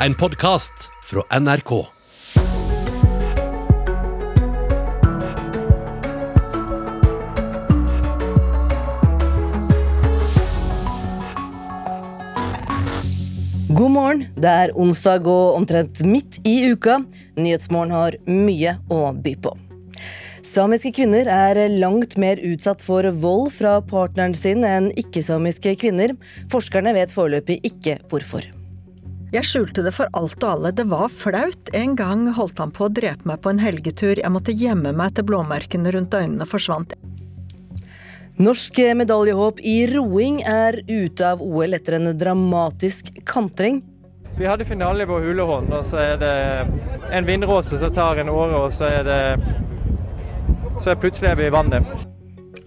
en podkast fra NRK. God morgen. Det er onsdag og omtrent midt i uka. Nyhetsmorgen har mye å by på. Samiske kvinner er langt mer utsatt for vold fra partneren sin enn ikke-samiske kvinner. Forskerne vet foreløpig ikke hvorfor. Jeg skjulte det for alt og alle, det var flaut. En gang holdt han på å drepe meg på en helgetur, jeg måtte gjemme meg til blåmerkene rundt øynene forsvant. Norsk medaljehåp i roing er ute av OL etter en dramatisk kantring. Vi hadde finale på Hulehånd, og så er det en vindråse som tar en åre, og så er det Så er plutselig er vi i vannet.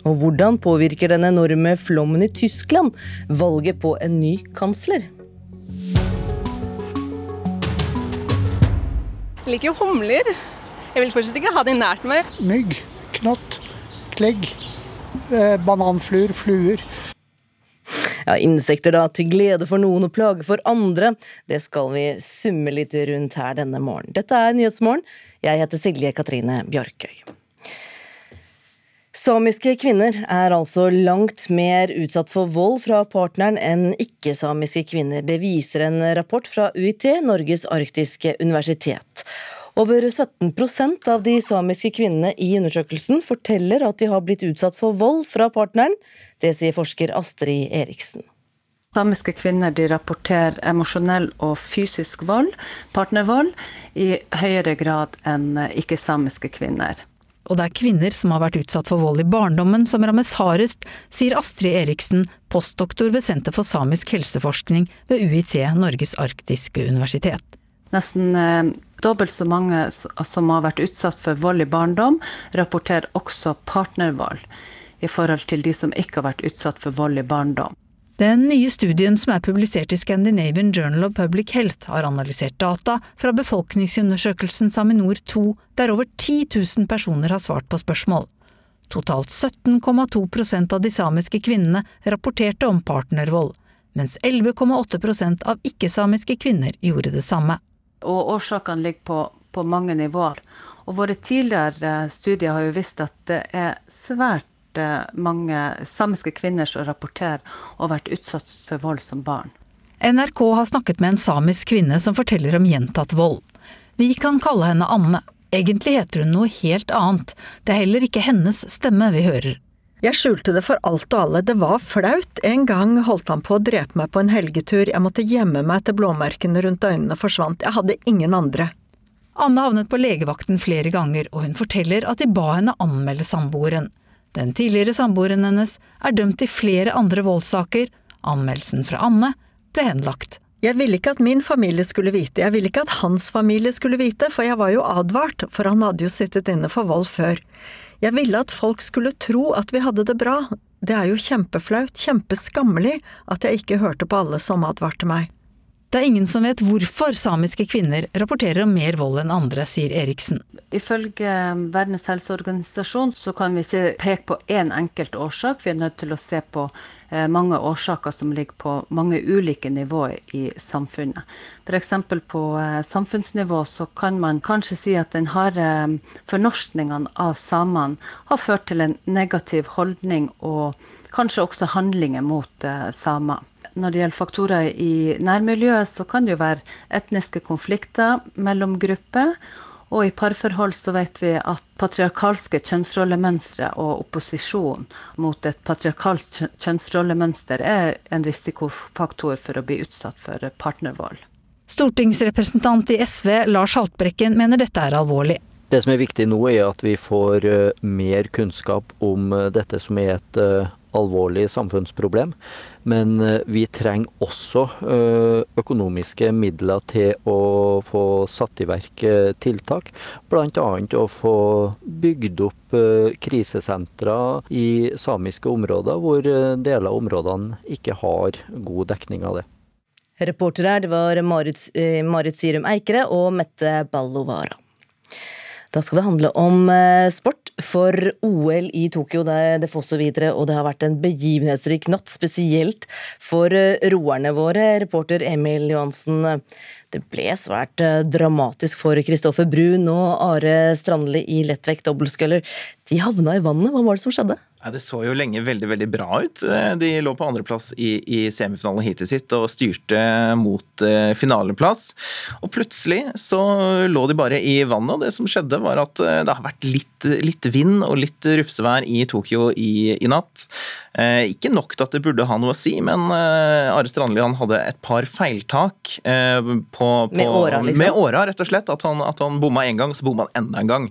Og hvordan påvirker den enorme flommen i Tyskland valget på en ny kansler? Liker jo humler. Jeg vil fortsatt ikke ha de nært meg. Mygg, knott, klegg, eh, bananfluer, fluer. Ja, Insekter da, til glede for noen og plage for andre. Det skal vi summe litt rundt her denne morgenen. Dette er Nyhetsmorgen. Jeg heter Silje Katrine Bjarkøy. Samiske kvinner er altså langt mer utsatt for vold fra partneren enn ikke-samiske kvinner. Det viser en rapport fra UiT, Norges arktiske universitet. Over 17% av de samiske kvinnene i undersøkelsen forteller at de har blitt utsatt for vold fra partneren. Det sier forsker Astrid Eriksen. Samiske kvinner rapporterer emosjonell og fysisk vold, partnervold, i høyere grad enn ikke-samiske kvinner. Og det er kvinner som har vært utsatt for vold i barndommen som rammes hardest, sier Astrid Eriksen, postdoktor ved Senter for samisk helseforskning ved UiT, Norges arktiske universitet. Nesten eh, dobbelt så mange som har vært utsatt for vold i barndom, rapporterer også partnervold, i forhold til de som ikke har vært utsatt for vold i barndom. Den nye studien som er publisert i Scandinavian Journal of Public Health, har analysert data fra befolkningsundersøkelsen Saminor 2, der over 10 000 personer har svart på spørsmål. Totalt 17,2% av de samiske kvinnene rapporterte om partnervold, mens 11,8% av ikke-samiske kvinner gjorde det samme. Og årsakene ligger på, på mange nivåer. Og våre tidligere studier har jo visst at det er svært mange samiske kvinner som rapporterer å ha vært utsatt for vold som barn. NRK har snakket med en samisk kvinne som forteller om gjentatt vold. Vi kan kalle henne Anne. Egentlig heter hun noe helt annet. Det er heller ikke hennes stemme vi hører. Jeg skjulte det for alt og alle, det var flaut. En gang holdt han på å drepe meg på en helgetur, jeg måtte gjemme meg til blåmerkene rundt øynene forsvant, jeg hadde ingen andre. Anne havnet på legevakten flere ganger, og hun forteller at de ba henne anmelde samboeren. Den tidligere samboeren hennes er dømt i flere andre voldssaker. Anmeldelsen fra Anne ble henlagt. Jeg ville ikke at min familie skulle vite, jeg ville ikke at hans familie skulle vite, for jeg var jo advart, for han hadde jo sittet inne for vold før. Jeg ville at folk skulle tro at vi hadde det bra. Det er jo kjempeflaut, kjempeskammelig, at jeg ikke hørte på alle som advarte meg. Det er ingen som vet hvorfor samiske kvinner rapporterer om mer vold enn andre, sier Eriksen. Ifølge Verdens helseorganisasjon så kan vi ikke peke på én enkelt årsak. Vi er nødt til å se på eh, mange årsaker som ligger på mange ulike nivåer i samfunnet. F.eks. på eh, samfunnsnivå så kan man kanskje si at den harde fornorskningene av samene har ført til en negativ holdning og kanskje også handlinger mot eh, samer når det gjelder faktorer i nærmiljøet, så kan det jo være etniske konflikter mellom grupper. Og i parforhold så vet vi at patriarkalske kjønnsrollemønstre og opposisjon mot et patriarkalsk kjønnsrollemønster er en risikofaktor for å bli utsatt for partnervold. Stortingsrepresentant i SV Lars Haltbrekken mener dette er alvorlig. Det som er viktig nå, er at vi får eh, mer kunnskap om eh, dette som er et eh, alvorlig samfunnsproblem. Men vi trenger også økonomiske midler til å få satt i verk tiltak. Bl.a. å få bygd opp krisesentre i samiske områder, hvor deler av områdene ikke har god dekning av det. Reportere her det var Marit, Marit Sirum Eikere og Mette Ballovara. Da skal det handle om eh, sport for OL i Tokyo. Det får så videre, og det har vært en begivenhetsrik natt, spesielt for eh, roerne våre. Reporter Emil Johansen, det ble svært eh, dramatisk for Kristoffer Brun og Are Strandli i lettvekt dobbeltsculler. De havna i vannet, hva var det som skjedde? Det så jo lenge veldig veldig bra ut. Eh, de lå på andreplass i, i semifinalen hittil sitt og styrte mot uh, finaleplass. Og plutselig så lå de bare i vannet, og det som skjedde var at uh, det har vært litt, litt, vind og litt rufsevær i Tokyo i, i natt. Eh, ikke nok til at det burde ha noe å si, men Are Strandli han hadde et par feiltak på, på, med åra, liksom? Med åra, rett og slett. At han, at han bomma én gang, så bomma han enda en gang.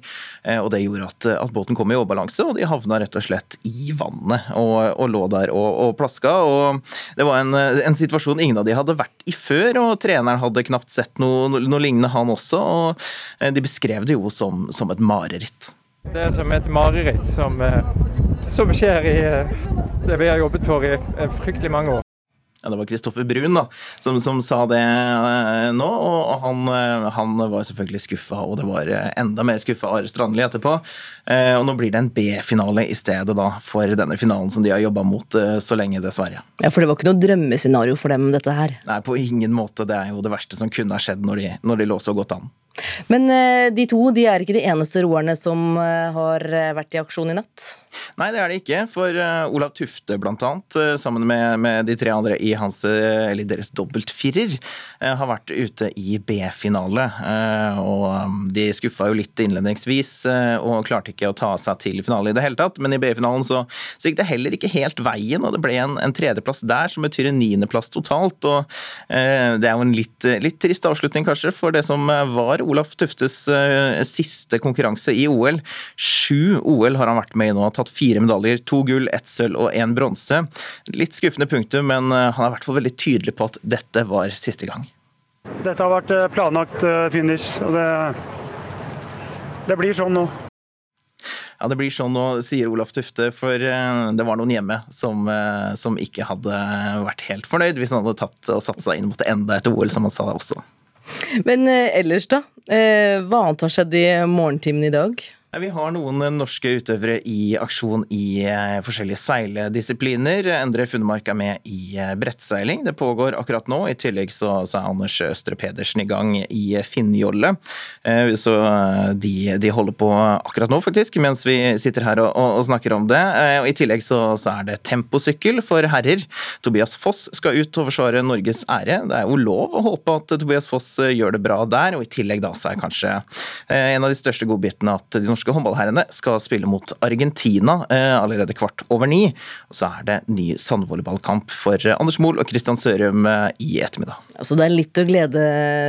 og det gjorde at, at båten kom i overbalanse, og de havna rett og slett i vannet og, og lå der og, og, plaska. og Det var en, en, situasjon ingen av de hadde vært i før, og treneren hadde knapt sett noe, noe lignende, han også. og eh, De beskrev det jo som, som et mareritt. Det er som et mareritt som, eh, som skjer i eh, det vi har jobbet for i fryktelig mange år ja, det var Kristoffer Brun da, som, som, sa det eh, nå. Og han, eh, han var selvfølgelig skuffa, og det var eh, enda mer skuffa Are Strandli etterpå. Og nå blir det en B-finale i stedet da, for denne finalen som de har jobba mot så lenge, dessverre. Ja, For det var ikke noe drømmescenario for dem, dette her? Nei, på ingen måte. Det er jo det verste som kunne ha skjedd når de, når de lå så godt an. Men de to de er ikke de eneste roerne som har vært i aksjon i natt? Nei, det er de ikke. For Olav Tufte blant annet, sammen med, med de tre andre i hans, eller deres dobbeltfirer eh, har vært ute i B-finale. Eh, og um, De skuffa jo litt innledningsvis eh, og klarte ikke å ta seg til finale i det hele tatt. Men i B-finalen så, så, gikk det heller ikke helt veien, og det ble en, en tredjeplass der som betyr en niendeplass totalt. og Det er jo en litt, litt, trist avslutning kanskje for det som var Olaf Tuftes siste konkurranse i OL. Sju OL har han vært med i nå, har tatt fire medaljer. To gull, ett sølv og én bronse. Litt skuffende punktum, men han har i hvert fall veldig tydelig på at dette var siste gang. Dette har vært eh, planlagt eh, finish, og det, det blir sånn nå. Ja, det blir sånn nå, sier Olaf Tufte, for eh, det var noen hjemme som, som ikke hadde vært helt fornøyd hvis han hadde tatt og satt seg inn mot enda et OL, som han sa også. Men ellers, da? Hva annet har skjedd i morgentimene i dag? Vi har noen norske utøvere i aksjon i eh, forskjellige seiledisipliner. Endre Funnemark er med i eh, brettseiling. Det pågår akkurat nå. I tillegg så, er Anders Østre Pedersen i gang i finnjolle. Eh, så de, de, holder på akkurat nå, faktisk, mens vi sitter her og, og, og snakker om det. Og I tillegg så, så, er det temposykkel for herrer. Tobias Foss skal ut og forsvare Norges ære. Det er jo lov å håpe at Tobias Foss gjør det bra der, og i tillegg da så er kanskje en av de største godbitene at de håndballherrene skal spille mot Argentina eh, allerede kvart over ni. Og så er det ny sandvolleyballkamp for eh, Anders Mohl og Kristian Sørum eh, i ettermiddag. Altså det er litt å glede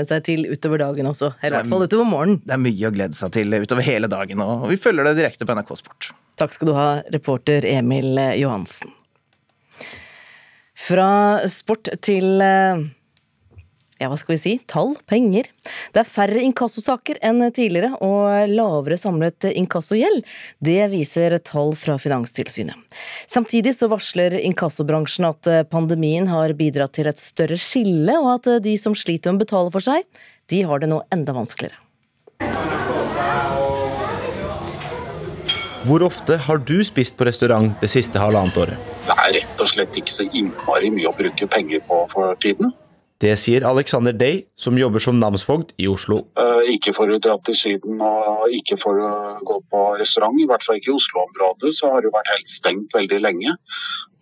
seg til utover dagen også, eller i hvert fall utover morgenen. Det er mye å glede seg til utover hele dagen, og vi følger det direkte på NRK Sport. Takk skal du ha, reporter Emil Johansen. Fra sport til ja, hva skal vi si, tall, penger. Det er færre inkassosaker enn tidligere og lavere samlet inkassogjeld. Det viser tall fra Finanstilsynet. Samtidig så varsler inkassobransjen at pandemien har bidratt til et større skille, og at de som sliter med å betale for seg, de har det nå enda vanskeligere. Hvor ofte har du spist på restaurant det siste halvannet året? Det er rett og slett ikke så innmari mye å bruke penger på for tiden. Det sier Alexander Day, som jobber som namsfogd i Oslo. Uh, ikke for å dra til Syden og ikke for å gå på restaurant, i hvert fall ikke i Oslo-området, så har det vært helt stengt veldig lenge.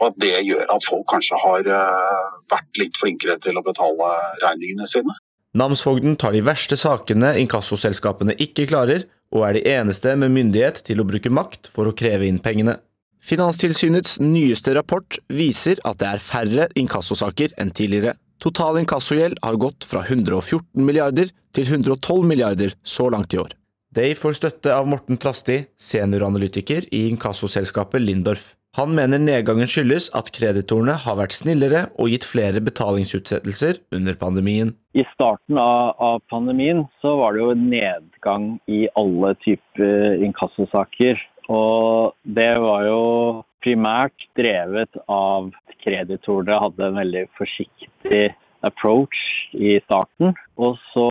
Og at det gjør at folk kanskje har uh, vært litt flinkere til å betale regningene sine. Namsfogden tar de verste sakene inkassoselskapene ikke klarer, og er de eneste med myndighet til å bruke makt for å kreve inn pengene. Finanstilsynets nyeste rapport viser at det er færre inkassosaker enn tidligere. Total inkassogjeld har gått fra 114 milliarder til 112 milliarder så langt i år. De får støtte av Morten Trasti, senioranalytiker i inkassoselskapet Lindorf. Han mener nedgangen skyldes at kreditorene har vært snillere og gitt flere betalingsutsettelser under pandemien. I starten av, av pandemien så var det jo nedgang i alle typer inkassosaker. Og det var jo primært drevet av kreditorene hadde en veldig forsiktig approach i starten. Og så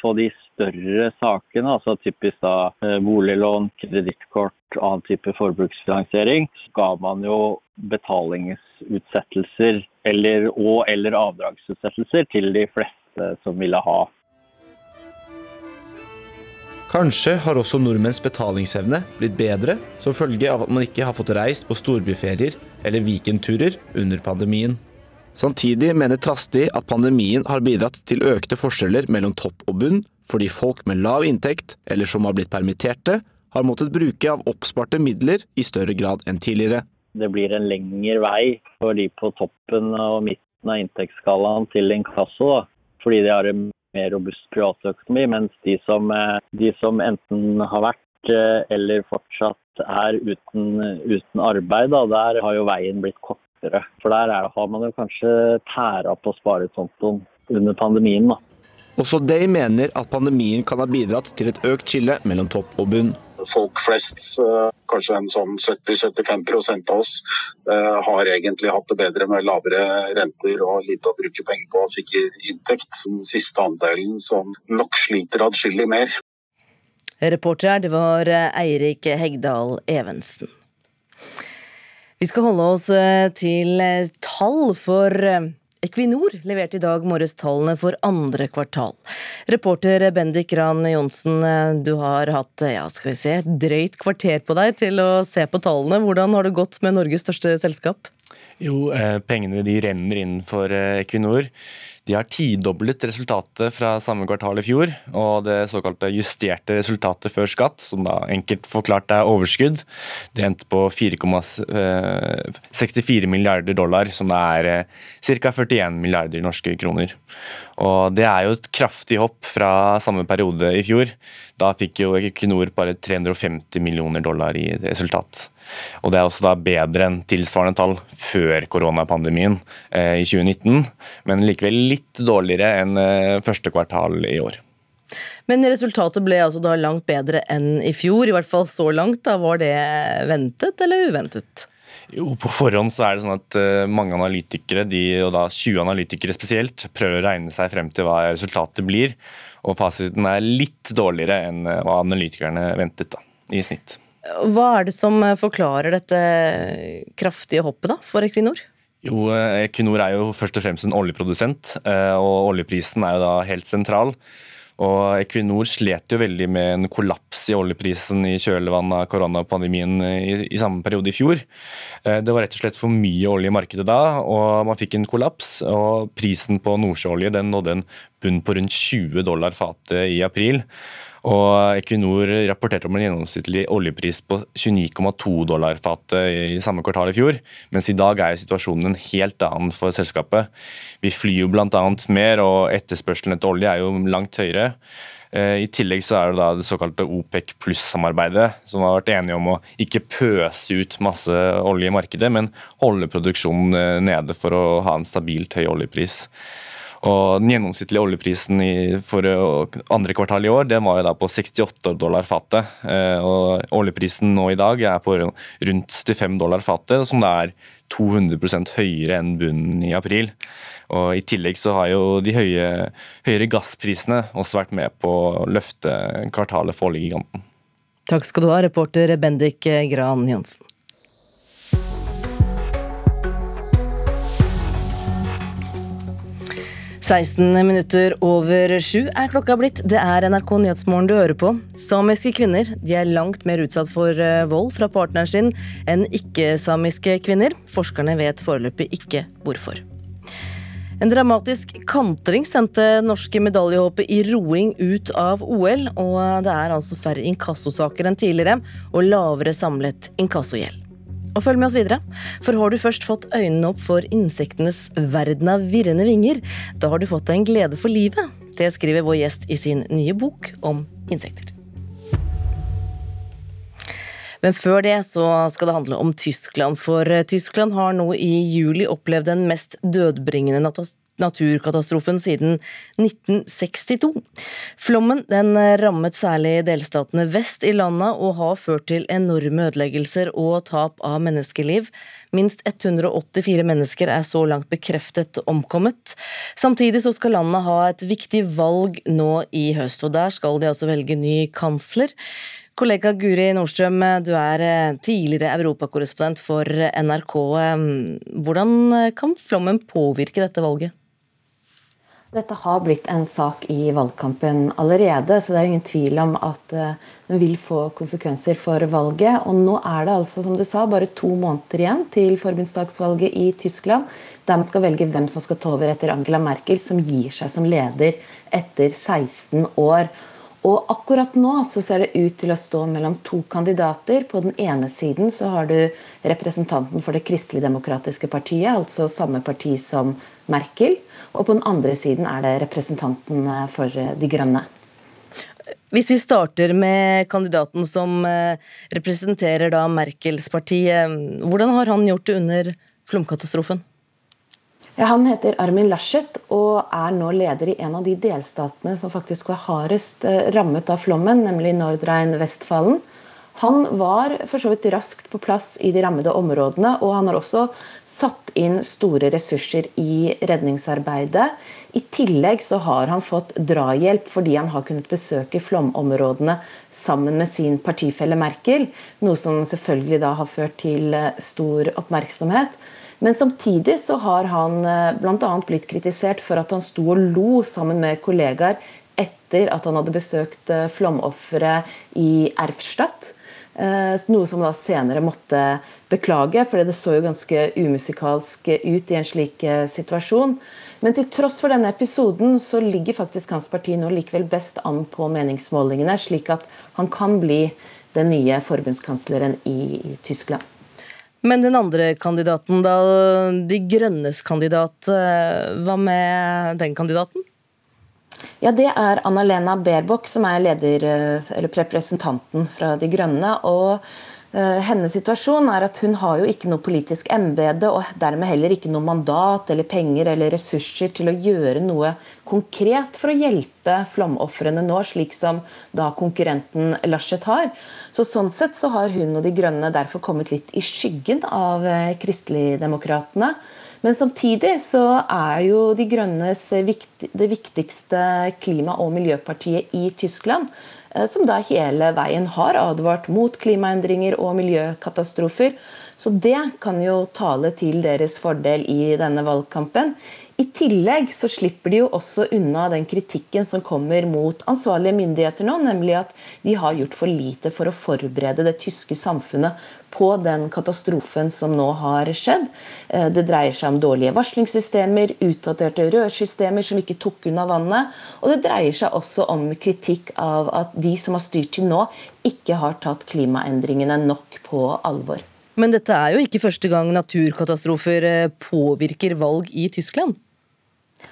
på de større sakene, altså typisk da eh, boliglån, kredittkort, annen type forbruksfinansiering, ga man jo betalingsutsettelser eller, og eller avdragsutsettelser til de fleste som ville ha. Kanskje har også nordmenns betalingsevne blitt bedre som følge av at man ikke har fått reist på storbyferier eller weekendturer under pandemien. Samtidig mener Trasti at pandemien har bidratt til økte forskjeller mellom topp og bunn, fordi folk med lav inntekt, eller som har blitt permitterte, har måttet bruke av oppsparte midler i større grad enn tidligere. Det blir en lengre vei for de på toppen og midten av inntektsskalaen til inkasso, da, fordi de har en mer robust privatøkonomi, mens de som, eh, de som enten har vært eh, eller fortsatt er uten, uten arbeid, da, der har jo veien blitt kortere. For der er, har man jo kanskje tæra på sparekontoen under pandemien. da. Også de mener at pandemien kan ha bidratt til et økt skille mellom topp og bunn. Folk flest, eh, kanskje en sånn 70-75 av oss, eh, har egentlig hatt det bedre med lavere renter og lite å bruke penger på og sikker inntekt. Den siste andelen som nok sliter adskillig mer. Reporter her, det var eh, Eirik Hegdal Evensen. Vi skal holde oss til tall, for Equinor leverte i dag morges tallene for andre kvartal. Reporter Bendik Gran Johnsen, du har hatt ja, skal vi se, et drøyt kvarter på deg til å se på tallene. Hvordan har det gått med Norges største selskap? Jo, pengene de renner inn for Equinor. De har tidoblet resultatet fra samme kvartal i fjor, og det såkalte justerte resultatet før skatt, som da enkelt forklart er overskudd, det endte på 4,64 milliarder dollar, som da er ca. 41 milliarder norske kroner. Og Det er jo et kraftig hopp fra samme periode i fjor. Da fikk jo Equinor bare 350 millioner dollar i resultat. Og Det er også da bedre enn tilsvarende tall før koronapandemien eh, i 2019, men likevel litt dårligere enn eh, første kvartal i år. Men resultatet ble altså da langt bedre enn i fjor, i hvert fall så langt. da Var det ventet eller uventet? Jo, På forhånd så er det sånn at uh, mange analytikere, de, og da 20 analytikere spesielt, prøver å regne seg frem til hva resultatet blir. Og fasiten er litt dårligere enn hva analytikerne ventet, da, i snitt. Hva er det som forklarer dette kraftige hoppet da, for Equinor? Jo, eh, Equinor er jo først og fremst en oljeprodusent, eh, og oljeprisen er jo da helt sentral. Og Equinor slet jo veldig med en kollaps i oljeprisen i kjølvannet av koronapandemien i, i, samme periode i fjor. Eh, det var rett og slett for mye olje i markedet da, og man fikk en kollaps. Og prisen på nordsjøolje nådde en bunn på rundt 20 dollar fatet i april. Og Equinor rapporterte om en gjennomsnittlig oljepris på 29,2 dollar fatet i samme kvartal i fjor, mens i dag er situasjonen en helt annen for selskapet. Vi flyr jo bl.a. mer, og etterspørselen etter olje er jo langt høyere. Eh, I tillegg så er det da det såkalte OPEC pluss-samarbeidet, som har vært enige om å ikke pøse ut masse olje i markedet, men holde produksjonen eh, nede for å ha en stabilt høy oljepris. Og Den gjennomsnittlige oljeprisen i, for eh, andre kvartal i år den var jo da på 68 dollar fatet. Eh, og Oljeprisen nå i dag er på rundt 75 dollar fatet, som da er 200% høyere enn bunnen i april. Og I tillegg så har jo de høye, høyere gassprisene også vært med på å løfte kvartalet for oljegiganten. Takk skal du ha, reporter Bendik Gran Johnsen. 16 minutter over sju er klokka blitt. Det er NRK Nyhetsmorgen du hører på. Samiske kvinner de er langt mer utsatt for eh, vold fra partneren sin enn ikke-samiske kvinner. Forskerne vet foreløpig ikke hvorfor. En dramatisk kantring sendte norske medaljehåpet i roing ut av OL. Og det er altså færre inkassosaker enn tidligere, og lavere samlet inkassogjeld. Og følg med oss videre, for har du først fått øynene opp for insektenes verden av virrende vinger, da har du fått deg en glede for livet. Det skriver vår gjest i sin nye bok om insekter. Men før det så skal det handle om Tyskland, for Tyskland har nå i juli opplevd den mest dødbringende naturkatastrofen siden 1962. Flommen den rammet særlig delstatene vest i landet og har ført til enorme ødeleggelser og tap av menneskeliv. Minst 184 mennesker er så langt bekreftet omkommet. Samtidig så skal landet ha et viktig valg nå i høst, og der skal de altså velge ny kansler. Kollega Guri Nordstrøm, du er eh, tidligere europakorrespondent for NRK. Hvordan kan flommen påvirke dette valget? Dette har blitt en sak i valgkampen allerede, så det er ingen tvil om at eh, den vil få konsekvenser for valget. Og nå er det altså, som du sa, bare to måneder igjen til forbundsdagsvalget i Tyskland. Der man skal velge hvem som skal ta over etter Angela Merkel, som gir seg som leder etter 16 år. Og akkurat nå så ser det ut til å stå mellom to kandidater. På den ene siden så har du representanten for Det kristelig-demokratiske partiet, altså samme parti som Merkel. Og på den andre siden er det representanten eh, for eh, De grønne. Hvis vi starter med kandidaten som eh, representerer da Merkels parti, hvordan har han gjort det under flomkatastrofen? Ja, han heter Armin Laschet og er nå leder i en av de delstatene som faktisk var hardest rammet av flommen, nemlig Nordrhein-Westfalen. Han var for så vidt raskt på plass i de rammede områdene, og han har også satt inn store ressurser i redningsarbeidet. I tillegg så har han fått drahjelp fordi han har kunnet besøke flomområdene sammen med sin partifelle Merkel, noe som selvfølgelig da har ført til eh, stor oppmerksomhet. Men samtidig så har han eh, bl.a. blitt kritisert for at han sto og lo sammen med kollegaer etter at han hadde besøkt eh, flomofre i Erfstadt. Eh, noe som da senere måtte beklage, for det så jo ganske umusikalsk ut i en slik situasjon. Men til tross for denne episoden så ligger faktisk hans parti nå likevel best an på meningsmålingene, slik at han kan bli den nye forbundskansleren i Tyskland. Men den andre kandidaten, da, De Grønnes kandidat, eh, hva med den kandidaten? Ja, Det er Anna-Lena Baerbock som er leder, eh, representanten fra De Grønne. og Eh, hennes situasjon er at hun har jo ikke noe politisk embete og dermed heller ikke noe mandat eller penger eller ressurser til å gjøre noe konkret for å hjelpe flomofrene nå, slik som da konkurrenten Laschet har. Så Sånn sett så har hun og De Grønne derfor kommet litt i skyggen av eh, Kristeligdemokratene. Men samtidig så er jo De Grønnes det viktigste klima- og miljøpartiet i Tyskland. Eh, som da hele veien har advart mot klimaendringer og miljøkatastrofer. Så det kan jo tale til deres fordel i denne valgkampen. I tillegg så slipper de jo også unna den kritikken som kommer mot ansvarlige myndigheter nå, nemlig at de har gjort for lite for å forberede det tyske samfunnet på den katastrofen som nå har skjedd. Eh, det dreier seg om dårlige varslingssystemer, utdaterte rørsystemer som ikke tok unna vannet. Og det dreier seg også om kritikk av at de som har styrt til nå, ikke har tatt klimaendringene nok på alvor. Men dette er jo ikke første gang naturkatastrofer eh, påvirker valg i Tyskland?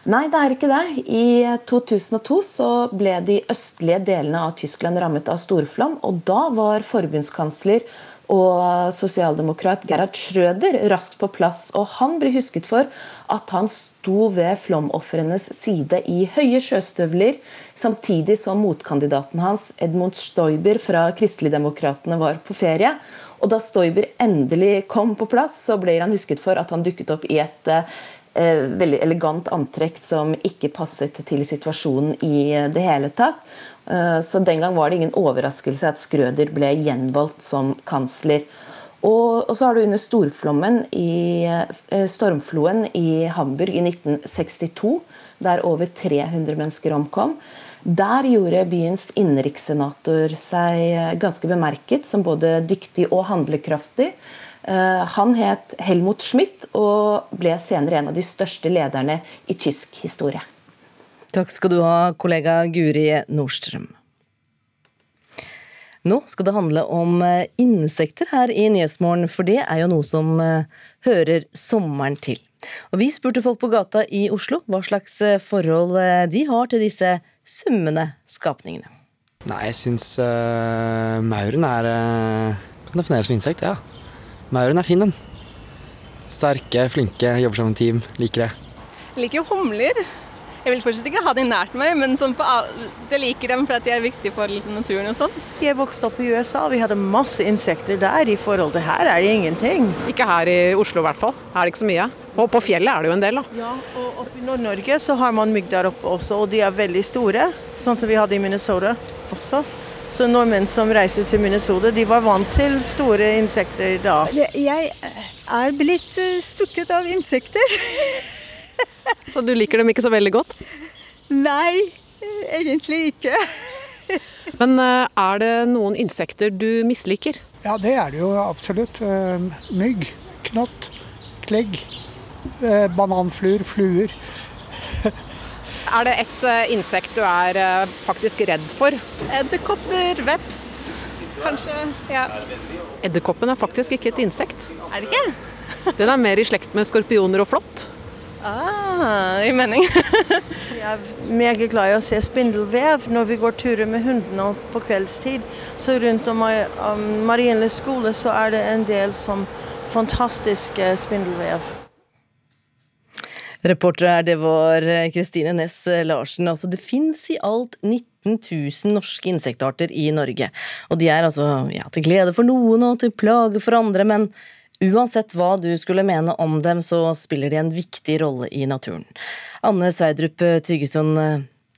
Nei, det er ikke det. I 2002 så ble de østlige delene av Tyskland rammet av storflom. og Da var forbundskansler og sosialdemokrat Gerhard Schrøder raskt på plass. og Han ble husket for at han sto ved flomofrenes side i høye sjøstøvler, samtidig som motkandidaten hans, Edmund Stoiber fra Kristeligdemokratene, var på ferie. Og Da Stoiber endelig kom på plass, så ble han husket for at han dukket opp i et eh, veldig elegant antrekk som ikke passet til situasjonen i det hele tatt. Eh, så den gang var det ingen overraskelse at Skrøder ble gjenvalgt som kansler. Og, og så har du under storflommen i eh, stormfloen i Hamburg i 1962, der over 300 mennesker omkom. Der gjorde byens innenrikssenator seg ganske bemerket som både dyktig og handlekraftig. Eh, han het Helmut Schmidt og ble senere en av de største lederne i tysk historie. Takk skal du ha, kollega Guri Nordstrøm. Nå skal det handle om eh, insekter her i Nyhetsmorgen, for det er jo noe som eh, hører sommeren til. Og Vi spurte folk på gata i Oslo hva slags forhold de har til disse summende skapningene. Nei, jeg syns uh, mauren er uh, kan defineres som insekt, ja. Mauren er fin, den. Sterke, flinke, jobber som en team. Liker det. Liker jo humler. Jeg vil fortsatt ikke ha de nært meg, men sånn på, jeg liker dem for de er viktige for liksom, naturen og sånt. Jeg vokste opp i USA, vi hadde masse insekter der. I forhold til her er det ingenting. Ikke her i Oslo i hvert fall. Her er det ikke så mye. Og på fjellet er det jo en del, da. Ja, og oppe i Nord-Norge så har man mygg der oppe også, og de er veldig store. Sånn som vi hadde i Minnesota også. Så nordmenn som reiser til Minnesota, de var vant til store insekter da. Jeg er blitt eh, stukket av insekter. Så du liker dem ikke så veldig godt? Nei, egentlig ikke. Men eh, er det noen insekter du misliker? Ja, det er det jo absolutt. Eh, mygg, knott, klegg, eh, bananfluer, fluer. Er det et insekt du er faktisk redd for? Edderkopper, veps, kanskje. Ja. Edderkoppen er faktisk ikke et insekt. Er det ikke? Den er mer i slekt med skorpioner og flått. Ah, i mening. jeg er meget glad i å se spindelvev når vi går turer med hundene på kveldstid. Så rundt om Marienlyst skole så er det en del som fantastiske spindelvev. Reporter her, det var Kristine Næss Larsen. Altså, det fins i alt 19 000 norske insektarter i Norge. Og de er altså ja, til glede for noen og til plage for andre, men Uansett hva du skulle mene om dem, så spiller de en viktig rolle i naturen. Anne Sverdrup Tygeson,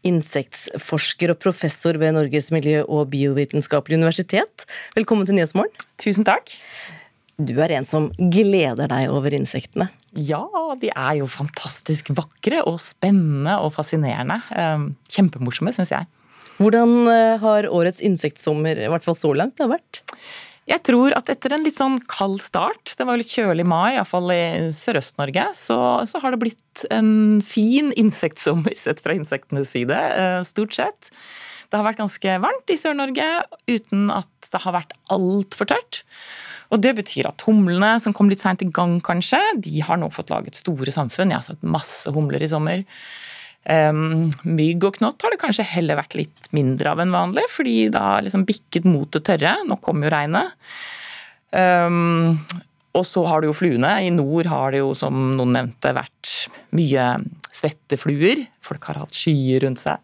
insektforsker og professor ved Norges miljø- og biovitenskapelige universitet. Velkommen til Nyhetsmorgen. Tusen takk. Du er en som gleder deg over insektene. Ja, de er jo fantastisk vakre og spennende og fascinerende. Ehm, kjempemorsomme, syns jeg. Hvordan eh, har årets insektsommer, i hvert fall så langt, det har vært? Jeg tror at etter en litt sånn kald start, det var litt kjølig mai, iallfall i Sørøst-Norge, så, så, har det blitt en fin insektsommer sett fra insektenes side, eh, stort sett. Det har vært ganske varmt i Sør-Norge uten at det har vært altfor tørt. Og Det betyr at humlene, som kom litt seint i gang, kanskje, de har nå fått laget store samfunn. Jeg har sett masse humler i sommer. Um, mygg og knott har det kanskje heller vært litt mindre av enn vanlig, fordi det har liksom bikket mot det tørre. Nå kommer jo regnet. Um, og så har du jo fluene. I nord har det jo, som noen nevnte, vært mye svettefluer. Folk har hatt skyer rundt seg.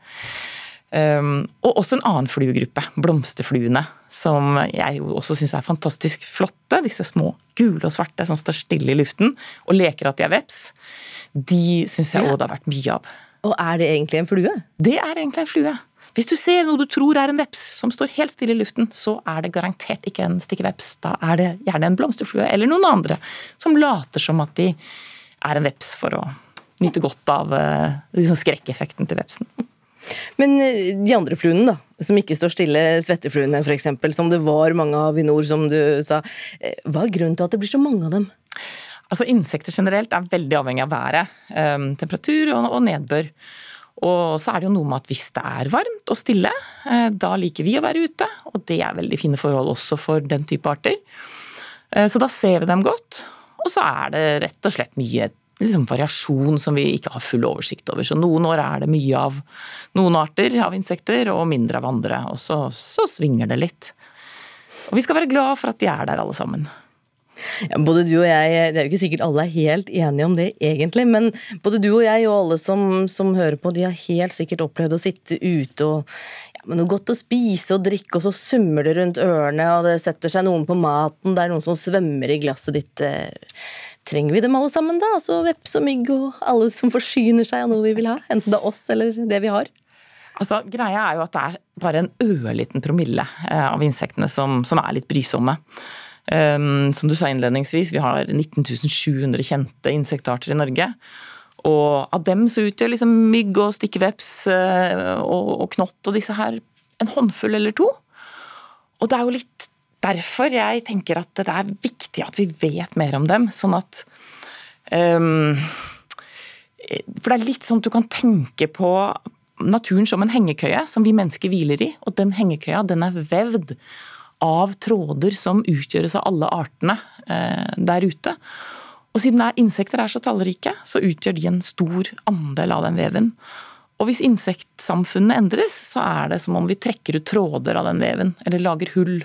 Um, og også en annen fluegruppe, blomsterfluene, som jeg jo også syns er fantastisk flotte. Disse små gule og svarte som står stille i luften og leker at de er veps. De syns jeg òg det har vært mye av. Og er det egentlig en flue? Det er egentlig en flue. Hvis du ser noe du tror er en veps som står helt stille i luften, så er det garantert ikke en stikkeveps. Da er det gjerne en blomsterflue eller noen andre som later som at de er en veps for å nyte godt av liksom skrekkeffekten til vepsen. Men eh, de andre fluene, da, som ikke står stille, svettefluene f.eks., som det var mange av i nord, som du sa. Eh, hva er grunnen til at det blir så mange av dem? Altså Insekter generelt er veldig avhengig av været, um, temperatur og, og, nedbør. Og så er det jo noe med at hvis det er varmt og stille, uh, da liker vi å være ute. Og det er veldig fine forhold også for den type arter. Uh, så da ser vi dem godt. Og så er det rett og slett mye liksom, variasjon som vi ikke har full oversikt over. Så noen år er det mye av noen arter av insekter, og mindre av andre. Og så, så svinger det litt. Og vi skal være glad for at de er der alle sammen. Ja, både du og jeg, Det er jo ikke sikkert alle er helt enige om det egentlig, men både du og jeg og alle som, som hører på, de har helt sikkert opplevd å sitte ute og ja, med noe godt å spise og drikke, og så summer det rundt ørene, og det setter seg noen på maten, det er noen som svømmer i glasset ditt. Eh, trenger vi dem alle sammen, da? Altså veps og mygg og alle som forsyner seg av noe vi vil ha? Enten det er oss eller det vi har. Altså, Greia er jo at det er bare en ørliten promille eh, av insektene som, som er litt brysomme. Um, som du sa innledningsvis, vi har 19.700 kjente insektarter i Norge. Og av dem så utgjør liksom mygg og stikkeveps og, og, knott og disse her en håndfull eller to. Og det er jo litt derfor jeg tenker at det er viktig at vi vet mer om dem, sånn at um, For det er litt sånn at du kan tenke på naturen som en hengekøye som vi mennesker hviler i, og den hengekøya den er vevd av tråder som utgjøres av alle artene eh, der ute. Og siden er insekter er så tallrike, så utgjør de en stor andel av den veven. Og hvis insektsamfunnet endres, så er det som om vi trekker ut tråder av den veven, eller lager hull.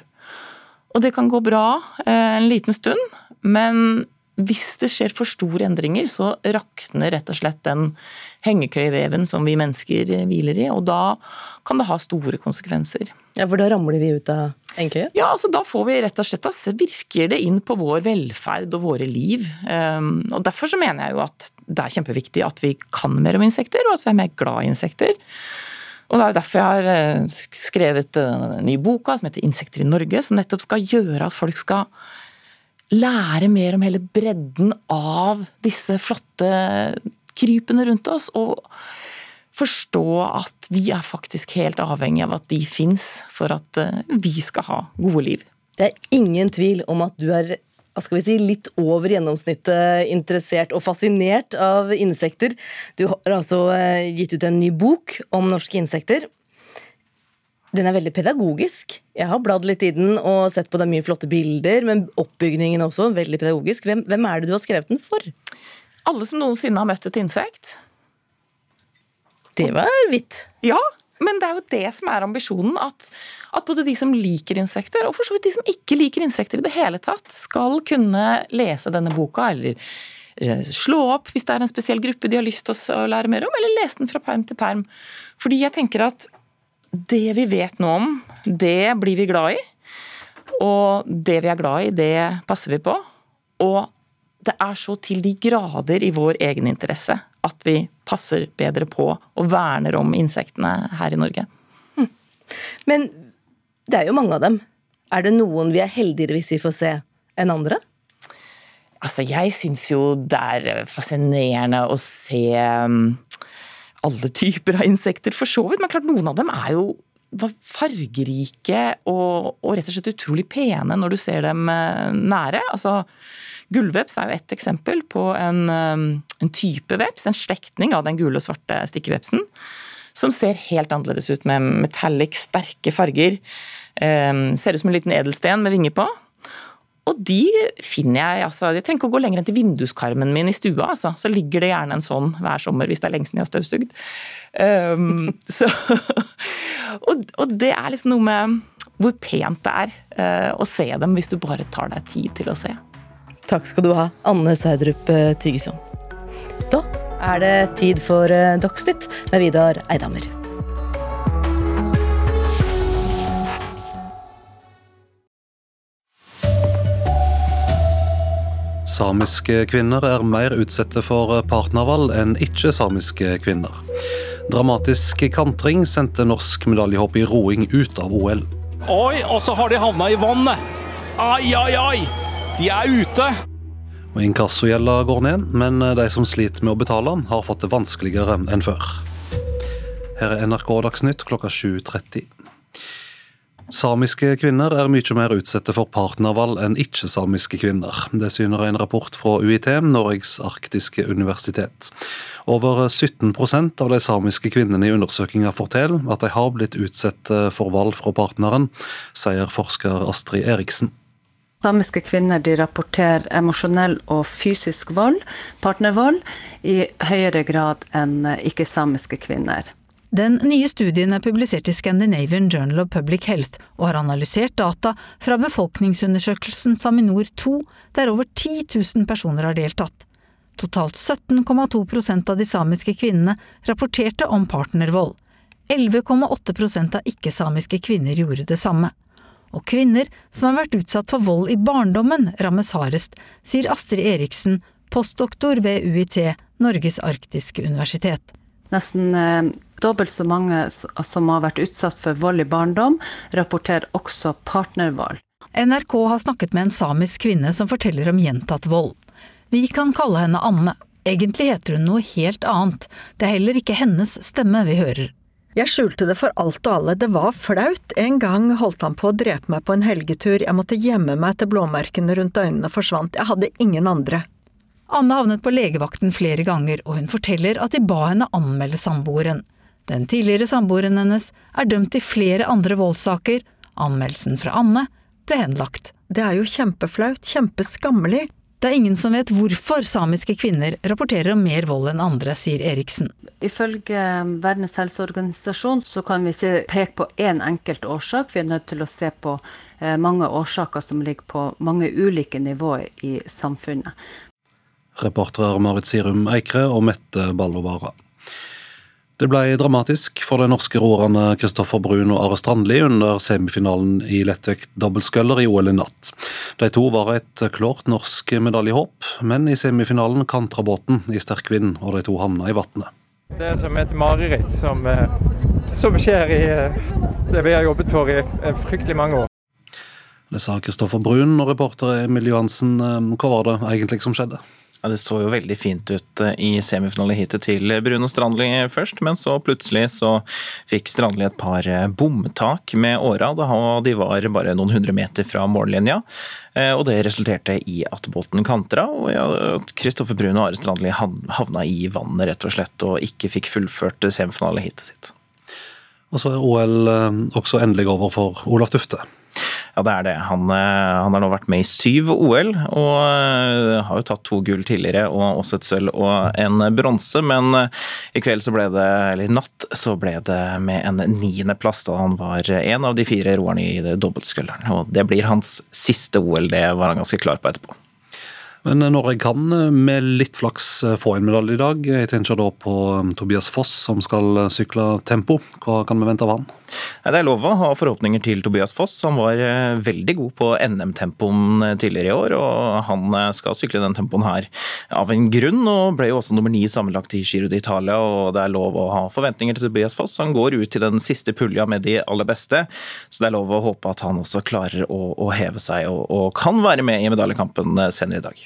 Og det kan gå bra eh, en liten stund, men hvis det skjer for store endringer, så rakner rett og slett den hengekøyeveven som vi mennesker hviler i, og da kan det ha store konsekvenser. Ja, For da ramler vi ut av hengekøya? Ja, altså da får vi rett og slett, da virker det inn på vår velferd og våre liv. Um, og Derfor så mener jeg jo at det er kjempeviktig at vi kan mer om insekter, og at vi er mer glad i insekter. Og Det er derfor jeg har eh, skrevet en nye boka som heter 'Insekter i Norge', som nettopp skal gjøre at folk skal lære mer om hele bredden av disse flotte krypene rundt oss. og forstå at vi er faktisk helt avhengig av at de fins for at eh, vi skal ha gode liv. Det er ingen tvil om at du er skal vi si, litt over gjennomsnittet interessert og fascinert av insekter. Du har altså eh, gitt ut en ny bok om norske insekter. Den er veldig pedagogisk. Jeg har bladd litt i den og sett på det mye flotte bilder, men oppbygningen også veldig pedagogisk. Hvem, hvem er det du har skrevet den for? Alle som noensinne har møtt et insekt. Det var hvitt. Ja, men det er jo det som er ambisjonen. At, at, både de som liker insekter, og for så vidt de som ikke liker insekter i det hele tatt, skal kunne lese denne boka, eller eh, slå opp hvis det er en spesiell gruppe de har lyst til å lære mer om, eller lese den fra perm til perm. Fordi jeg tenker at det vi vet nå om, det blir vi glad i. Og det vi er glad i, det passer vi på. Og det er så til de grader i vår egen interesse at vi passer bedre på og verner om insektene her i Norge. Hm. Men det er jo mange av dem. Er det noen vi er heldigere hvis vi får se enn andre? Altså, jeg syns jo det er fascinerende å se hm, alle typer av insekter, for så vidt. Men klart, noen av dem er jo fargerike og, og rett og slett utrolig pene når du ser dem eh, nære. Altså, Gullveps er jo ett eksempel på en, um, en type veps, en slektning av den gule og svarte stikkevepsen. Som ser helt annerledes ut med metallic, sterke farger. Um, ser ut som en liten edelsten med vinger på. Og de finner jeg altså, Jeg trenger ikke å gå lenger enn til vinduskarmen min i stua. Altså. Så ligger det gjerne en sånn hver sommer hvis det er lenge siden jeg har støvsugd. Um, og, og, det er liksom noe med hvor pent det er uh, å se dem hvis du bare tar deg tid til å se. Takk skal du ha, Anne Sverdrup eh, Tygeson. Da er det tid for eh, Dagsnytt med Vidar Eidhammer. Samiske kvinner er mer utsatte for partnervalg enn ikke-samiske kvinner. Dramatisk kantring sendte norsk medaljehopp i roing ut av OL. Oi, og så har de havna i vannet! Ai, ai, ai! De er ute! Og Inkassogjelda går ned, men de som sliter med å betale, har fått det vanskeligere enn før. Her er NRK Dagsnytt klokka 7.30. Samiske kvinner er mye mer utsatte for partnervalg enn ikke-samiske kvinner. Det syner en rapport fra UiT, Norges arktiske universitet. Over 17% av de samiske kvinnene i undersøkelsen forteller at de har blitt utsatt for valg fra partneren, sier forsker Astrid Eriksen. Samiske kvinner rapporterer emosjonell og fysisk vold, partnervold, i høyere grad enn ikke-samiske kvinner. Den nye studien er publisert i Scandinavian Journal of Public Health og har analysert data fra befolkningsundersøkelsen Saminor 2, der over 10 000 personer har deltatt. Totalt 17,2% av de samiske kvinnene rapporterte om partnervold. 11,8% av ikke-samiske kvinner gjorde det samme og kvinner som har vært utsatt for vold i barndommen, rammes hardest, sier Astrid Eriksen, postdoktor ved UiT, Norges arktiske universitet. Nesten eh, dobbelt så mange som har vært utsatt for vold i barndom, rapporterer også partnervold. NRK har snakket med en samisk kvinne som forteller om gjentatt vold. Vi kan kalle henne Anne. Egentlig heter hun noe helt annet. Det er heller ikke hennes stemme vi hører. Jeg skjulte det for alt og alle, det var flaut. En gang holdt han på å drepe meg på en helgetur, jeg måtte gjemme meg til blåmerkene rundt øynene forsvant, jeg hadde ingen andre. Anne havnet på legevakten flere ganger, og hun forteller at de ba henne anmelde samboeren. Den tidligere samboeren hennes er dømt i flere andre voldssaker. Anmeldelsen fra Anne ble henlagt. Det er jo kjempeflaut, kjempeskammelig. Det er ingen som vet hvorfor samiske kvinner rapporterer om mer vold enn andre, sier Eriksen. Ifølge Verdens helseorganisasjon så kan vi ikke peke på én enkelt årsak. Vi er nødt til å se på eh, mange årsaker som ligger på mange ulike nivåer i samfunnet. Reportere Marit Sirum Eikre og Mette Ballovara. Det ble dramatisk for de norske roerne Kristoffer Brun og Are Strandli under semifinalen i lettvekt dobbeltsculler i OL i natt. De to var et klart norsk medaljehåp, men i semifinalen kantra båten i sterk vind, og de to havna i vannet. Det er som et mareritt som, eh, som skjer i eh, det vi har jobbet for i fryktelig mange år. Det sa Kristoffer Brun, og reporter Emil Johansen, eh, hva var det egentlig som skjedde? Ja, Det så jo veldig fint ut eh, i semifinaleheatet til Bruno Strandli først, men så plutselig så fikk Strandli et par eh, bomtak med åra. De var bare noen hundre meter fra mållinja. Eh, og det resulterte i at båten kantra, og at Kristoffer Brun og Are Strandli havna i vannet rett og slett, og ikke fikk fullført semifinaleheatet sitt. Og så er OL også endelig over for Olaf Tufte. Ja, det er det. Han, eh, han, har nå vært med i syv OL, og eh, har jo tatt to gull tidligere, og også et sølv og en bronse. Men eh, i kveld så ble det, eller i natt, så ble det med en niendeplass da han var en av de fire roerne i dobbeltskulderen. Og det blir hans siste OL, det var han ganske klar på etterpå. Men Norge kan med litt flaks få en medalje i dag. Jeg tenker da på Tobias Foss som skal sykle tempo. Hva kan vi vente av han? Det er lov å ha forhåpninger til Tobias Foss. Han var eh, veldig god på NM-tempoen eh, tidligere i år, og han eh, skal sykle den tempoen her av en grunn, og ble jo også nummer ni sammenlagt i Giro d'Italia, og det er lov å ha forventninger til Tobias Foss. Han går ut til den siste pulja med de aller beste, så det er lov å håpe at han også klarer å, å heve seg og, og kan være med i medaljekampen senere i dag.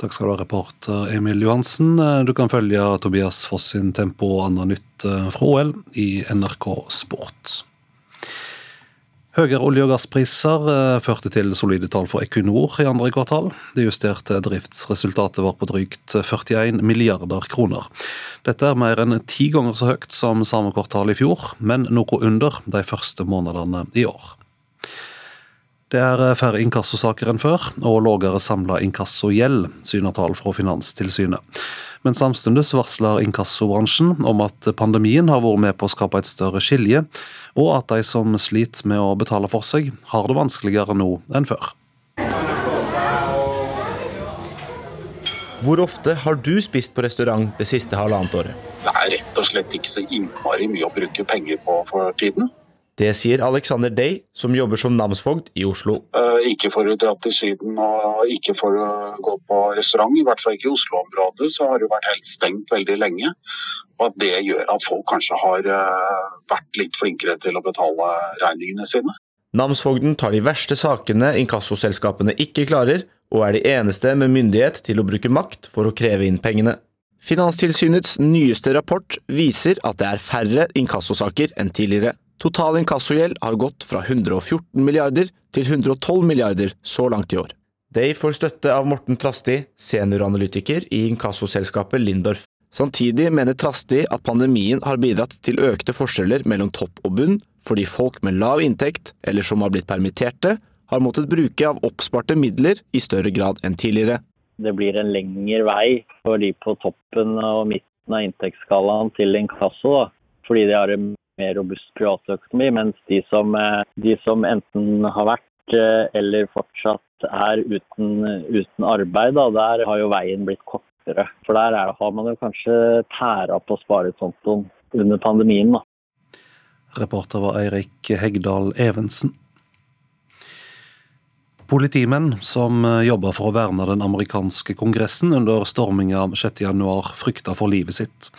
Takk skal du ha, reporter Emil Johansen. Du kan følge Tobias Foss sin tempo og annet nytt eh, fra OL i NRK Sport. Høyere olje- og gasspriser eh, førte til solide tall for Equinor i andre kvartal. Det justerte driftsresultatet var på drygt 41 milliarder kroner. Dette er mer enn ti ganger så høyt som samme kvartal i fjor, men noe under de første månedene i år. Det er eh, færre inkassosaker enn før, og lavere samla inkassogjeld, syner tall fra Finanstilsynet. Men samtidig varsler inkassobransjen om at pandemien har vært med på å skape et større skilje, og at de som sliter med å betale for seg, har det vanskeligere nå enn før. Hvor ofte har du spist på restaurant det siste halvannet året? Det er rett og slett ikke så innmari mye å bruke penger på for tiden. Det sier Alexander Day, som jobber som namsfogd i Oslo. Uh, ikke for å dra til Syden og ikke for å gå på restaurant, i hvert fall ikke i Oslo-området, så har det vært helt stengt veldig lenge. Og at det gjør at folk kanskje har uh, vært litt flinkere til å betale regningene sine. Namsfogden tar de verste sakene inkassoselskapene ikke klarer, og er de eneste med myndighet til å bruke makt for å kreve inn pengene. Finanstilsynets nyeste rapport viser at det er færre inkassosaker enn tidligere. Total inkassogjeld har gått fra 114 milliarder til 112 milliarder så langt i år. Day får støtte av Morten Trasti, senioranalytiker i inkassoselskapet Lindorf. Samtidig mener Trasti at pandemien har bidratt til økte forskjeller mellom topp og bunn, fordi folk med lav inntekt, eller som har blitt permitterte, har måttet bruke av oppsparte midler i større grad enn tidligere. Det blir en lengre vei for de på toppen og midten av inntektsskalaen til inkasso, da. fordi de har en mer robust privatøkonomi, mens de som, eh, de som enten har vært eh, eller fortsatt er uten, uten arbeid, da, der har jo veien blitt kortere. For der er, har man jo kanskje tæra på sparekontoen under pandemien. da. Reporter var Eirik Hegdal Evensen. Politimenn som jobba jobber for å verne den amerikanske kongressen under storminga 6.1, frykta for livet sitt.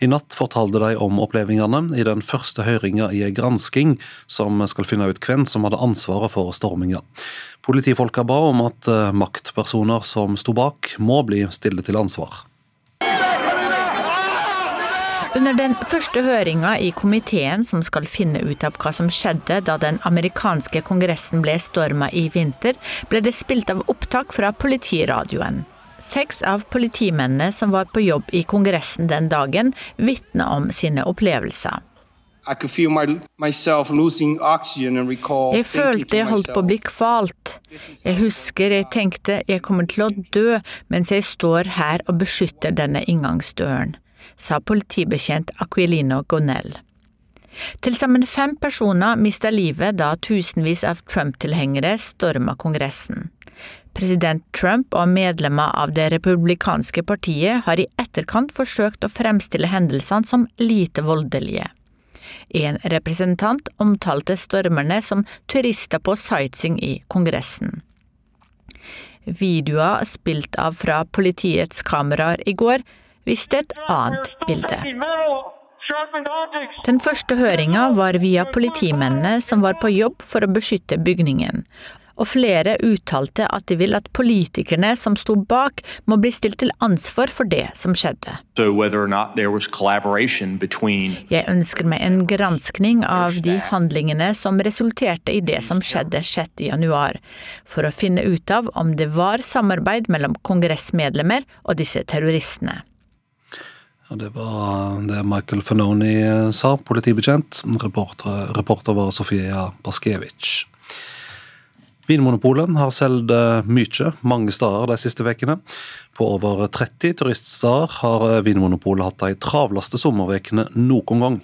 I natt fortalte de om opplevelsene i den første høringa i ei gransking som skal finne ut hvem som hadde ansvaret for storminga. Politifolka ba om at eh, maktpersoner som sto bak, må bli stille til ansvar. Under den første høringa i komiteen som skal finne ut av hva som skjedde da den amerikanske kongressen ble storma i vinter, ble det spilt av opptak fra politiradioen. Seks av politimennene som var på jobb i Kongressen den dagen, vitna om sine opplevelser. Jeg følte jeg holdt på å bli kvalt. Jeg husker jeg tenkte jeg kommer til å dø mens jeg står her og beskytter denne inngangsdøren, sa politibetjent Aquilino Gonell. Til sammen fem personer mista livet da tusenvis av Trump-tilhengere storma Kongressen. President Trump og medlemmer av det republikanske partiet har i etterkant forsøkt å fremstille hendelsene som lite voldelige. En representant omtalte stormerne som turister på sightseeing i Kongressen. Videoer spilt av fra politiets kameraer i går viste et annet bilde. Den første høringa var via politimennene som var på jobb for å beskytte bygningen, og flere uttalte at de vil at politikerne som sto bak, må bli stilt til ansvar for det som skjedde. Jeg ønsker meg en granskning av de handlingene som resulterte i det som skjedde 6.1, for å finne ut av om det var samarbeid mellom kongressmedlemmer og disse terroristene. Det var det Michael Fanoni sa, politibetjent. Reporter, reporter var Sofia Baskevich. Vinmonopolet har solgt eh, mye mange steder de siste ukene. På over 30 turiststeder har eh, Vinmonopolet hatt de travleste sommerukene noen gang.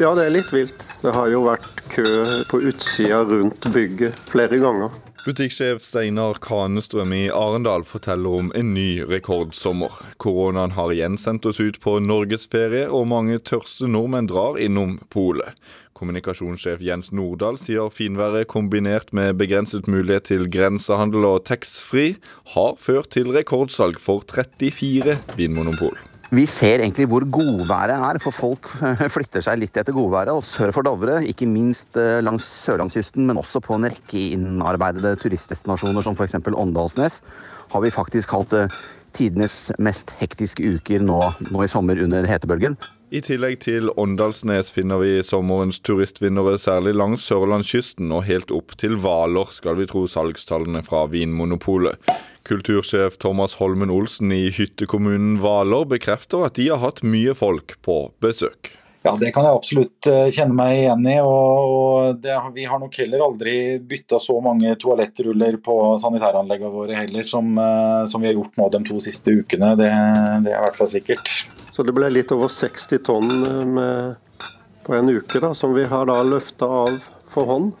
Ja, det er litt vilt. Det har jo vært kø på utsida rundt bygget flere ganger. Butikksjef Steinar Kanestrøm i Arendal forteller om en ny rekordsommer. Koronaen har igjen sendt oss ut på norgesferie, og mange tørste nordmenn drar innom polet. Kommunikasjonssjef Jens Nordahl sier finværet kombinert med begrenset mulighet til grensehandel og taxfree har ført til rekordsalg for 34 vinmonopol. Vi ser egentlig hvor godværet er, for folk flytter seg litt etter godværet. Og sør for Dovre, ikke minst eh, langs sørlandskysten, men også på en rekke innarbeidede turistdestinasjoner som f.eks. Åndalsnes, har vi faktisk hatt eh, tidenes mest hektiske uker nå, nå i sommer under hetebølgen. I tillegg til Åndalsnes finner vi sommerens turistvinnere særlig langs sørlandskysten, og helt opp til Hvaler skal vi tro salgstallene fra Vinmonopolet. Kultursjef Thomas Holmen Olsen i hyttekommunen Hvaler bekrefter at de har hatt mye folk på besøk. Ja, Det kan jeg absolutt eh, kjenne meg igjen i. og det, Vi har nok heller aldri bytta så mange toalettruller på sanitæranleggene våre heller, som, eh, som, vi har gjort nå de to siste ukene. Det, det er i hvert fall sikkert. Så det ble litt over 60 tonn eh, med, på en uke, da, som vi har da løfta av for hånd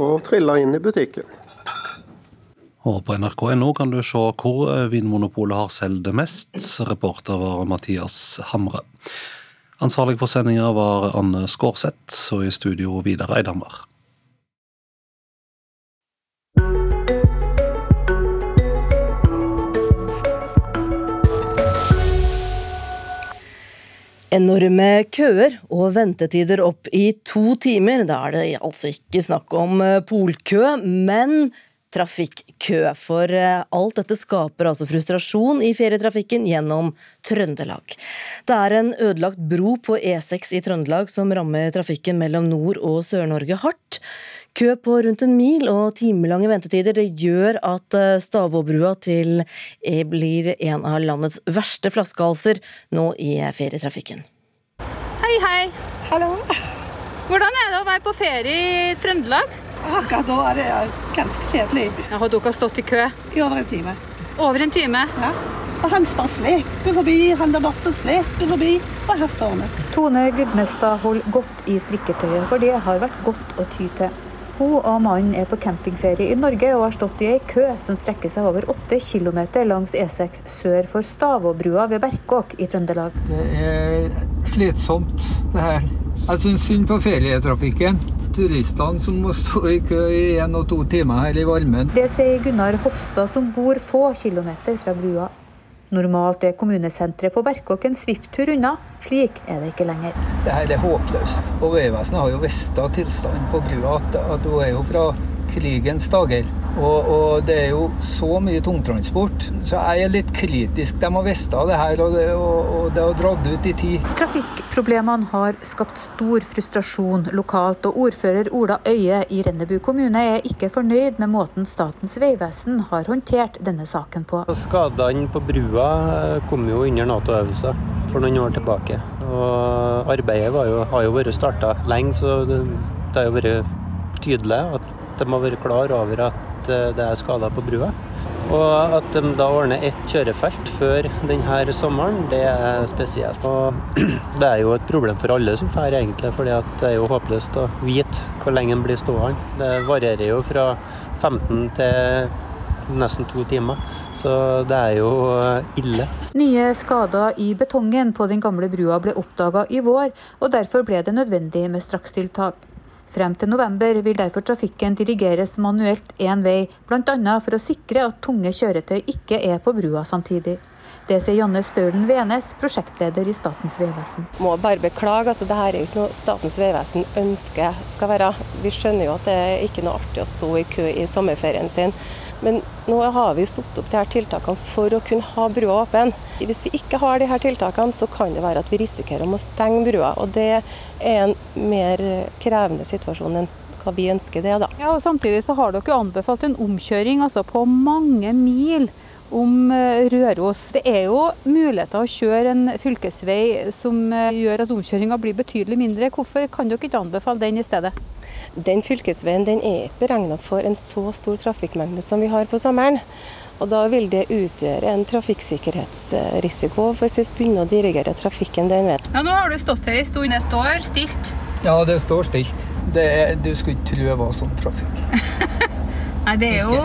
og trilla inn i butikken. Og på nrk.no kan du se hvor eh, Vinmonopolet har solgt mest. Reporter var Mathias Hamre. Ansvarlig for sendinga var Anne Skårseth, og i studio Vidar Eidhammer. Enorme køer og ventetider opp i to timer. Da er det altså ikke snakk om eh, polkø, men trafikkø. For eh, alt dette skaper altså frustrasjon i ferietrafikken gjennom Trøndelag. Det er en ødelagt bro på E6 i Trøndelag som rammer trafikken mellom Nord- og Sør-Norge hardt. Kø på rundt en mil og timelange ventetider det gjør at eh, Stavåbrua til E blir en av landets verste flaskehalser nå i ferietrafikken. Hei, hei. Hallo. Hvordan er det å være på ferie i Trøndelag? Akkurat da er det ganske kjedelig. Ja, har dere stått i kø? I over en time. Over en time? Ja. Og han bare sleper forbi, han der borte sleper forbi, og her står vi. Tone Gudmestad holder godt i strikketøyet, for det har vært godt å ty til. Hun og mannen er på campingferie i Norge og har stått i ei kø som strekker seg over åtte km langs E6 sør for Stavåbrua ved Berkåk i Trøndelag. Det er slitsomt, det her. Jeg syns synd på ferietrafikken. Turistene som må stå i kø i en og to timer her i varmen. Det sier Gunnar Hofstad, som bor få kilometer fra brua. Normalt er kommunesenteret på Berkåk en svipptur unna. Slik er det ikke lenger. Det her er håpløst. Og Vegvesenet har jo visst tilstanden på brua at, at hun er jo fra krigens dager. Og, og, det er jo så mye tungtransport, så jeg er litt kritisk. De har visst det her, og det, og, og det har dratt ut i tid. Trafikkproblemene har skapt stor frustrasjon lokalt, og ordfører Ola Øye i Rennebu kommune er ikke fornøyd med måten Statens vegvesen har håndtert denne saken på. Skadene på brua kom jo under Nato-øvelser for noen år tilbake. Og arbeidet jo, har jo vært starta lenge, så det, det har jo vært tydelig at de har vært klar over at det er skader på brua. Og at de da ordner ett kjørefelt før denne sommeren, det er spesielt. Og det er jo et problem for alle som drar, egentlig, for det er jo håpløst å vite hvor lenge en blir stående. Det varierer jo fra 15 til nesten to timer. Så det er jo ille. Nye skader i betongen på den gamle brua ble oppdaga i vår, og derfor ble det nødvendig med strakstiltak. Frem til november vil derfor trafikken dirigeres manuelt én vei, bl.a. for å sikre at tunge kjøretøy ikke er på brua samtidig. Det sier Janne Stølen Venes, prosjektleder i Statens vegvesen. Må bare beklage, altså, dette er ikke noe Statens vegvesen ønsker skal være. Vi skjønner jo at det er ikke noe artig å stå i kø i sommerferien sin. Men nå har vi satt opp de her tiltakene for å kunne ha brua åpen. Hvis vi ikke har de her tiltakene, så kan det være at vi risikerer å stenge brua. Og det er en mer krevende situasjon enn hva vi ønsker det, da. Ja, og Samtidig så har dere anbefalt en omkjøring altså på mange mil om eh, Røros. Det er jo muligheter å kjøre en fylkesvei som eh, gjør at omkjøringa blir betydelig mindre. Hvorfor kan dere ikke anbefale den i stedet? Den fylkesveien den er ikke beregna for en så stor trafikkmengde som vi har på sommeren. Og Da vil det utgjøre en trafikksikkerhetsrisiko hvis vi begynner å dirigere trafikken den veien. Ja, Nå har du stått her en stund. Det står stilt? Ja, det står stilt. Det er, du skulle ikke tro det var sånn trafikk. Nei, det er jo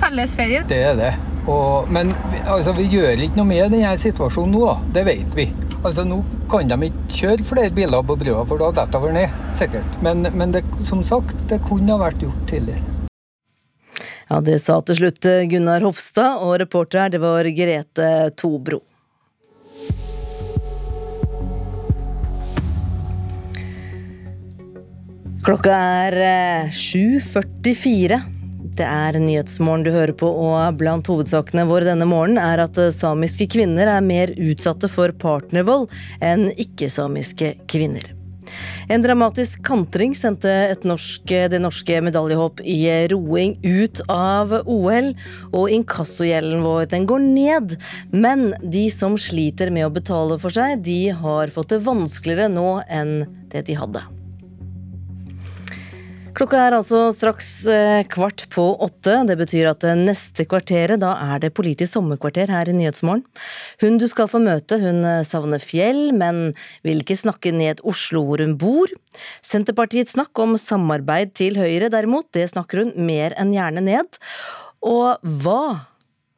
fellesferie. Det er det. Og, men altså, vi gjør ikke noe med denne situasjonen nå, det vet vi. Altså Nå kan de ikke kjøre flere biler på brua, for da detter vi ned. Sikkert. Men, men det, som sagt, det kunne ha vært gjort tidligere. Ja, Det sa til slutt Gunnar Hofstad, og reporter her det var Grete Tobro. Klokka er 7.44. Eh, det er Nyhetsmorgen du hører på, og blant hovedsakene våre denne morgenen er at samiske kvinner er mer utsatte for partnervold enn ikke-samiske kvinner. En dramatisk kantring sendte norsk, det norske medaljehopp i roing ut av OL, og inkassogjelden vår den går ned. Men de som sliter med å betale for seg, de har fått det vanskeligere nå enn det de hadde. Klokka er altså straks eh, kvart på åtte. Det betyr at neste kvarteret, da er det politisk sommerkvarter her i Nyhetsmorgen. Hun du skal få møte, hun eh, savner fjell, men vil ikke snakke ned Oslo hvor hun bor. Senterpartiets snakk om samarbeid til Høyre, derimot, det snakker hun mer enn gjerne ned. Og hva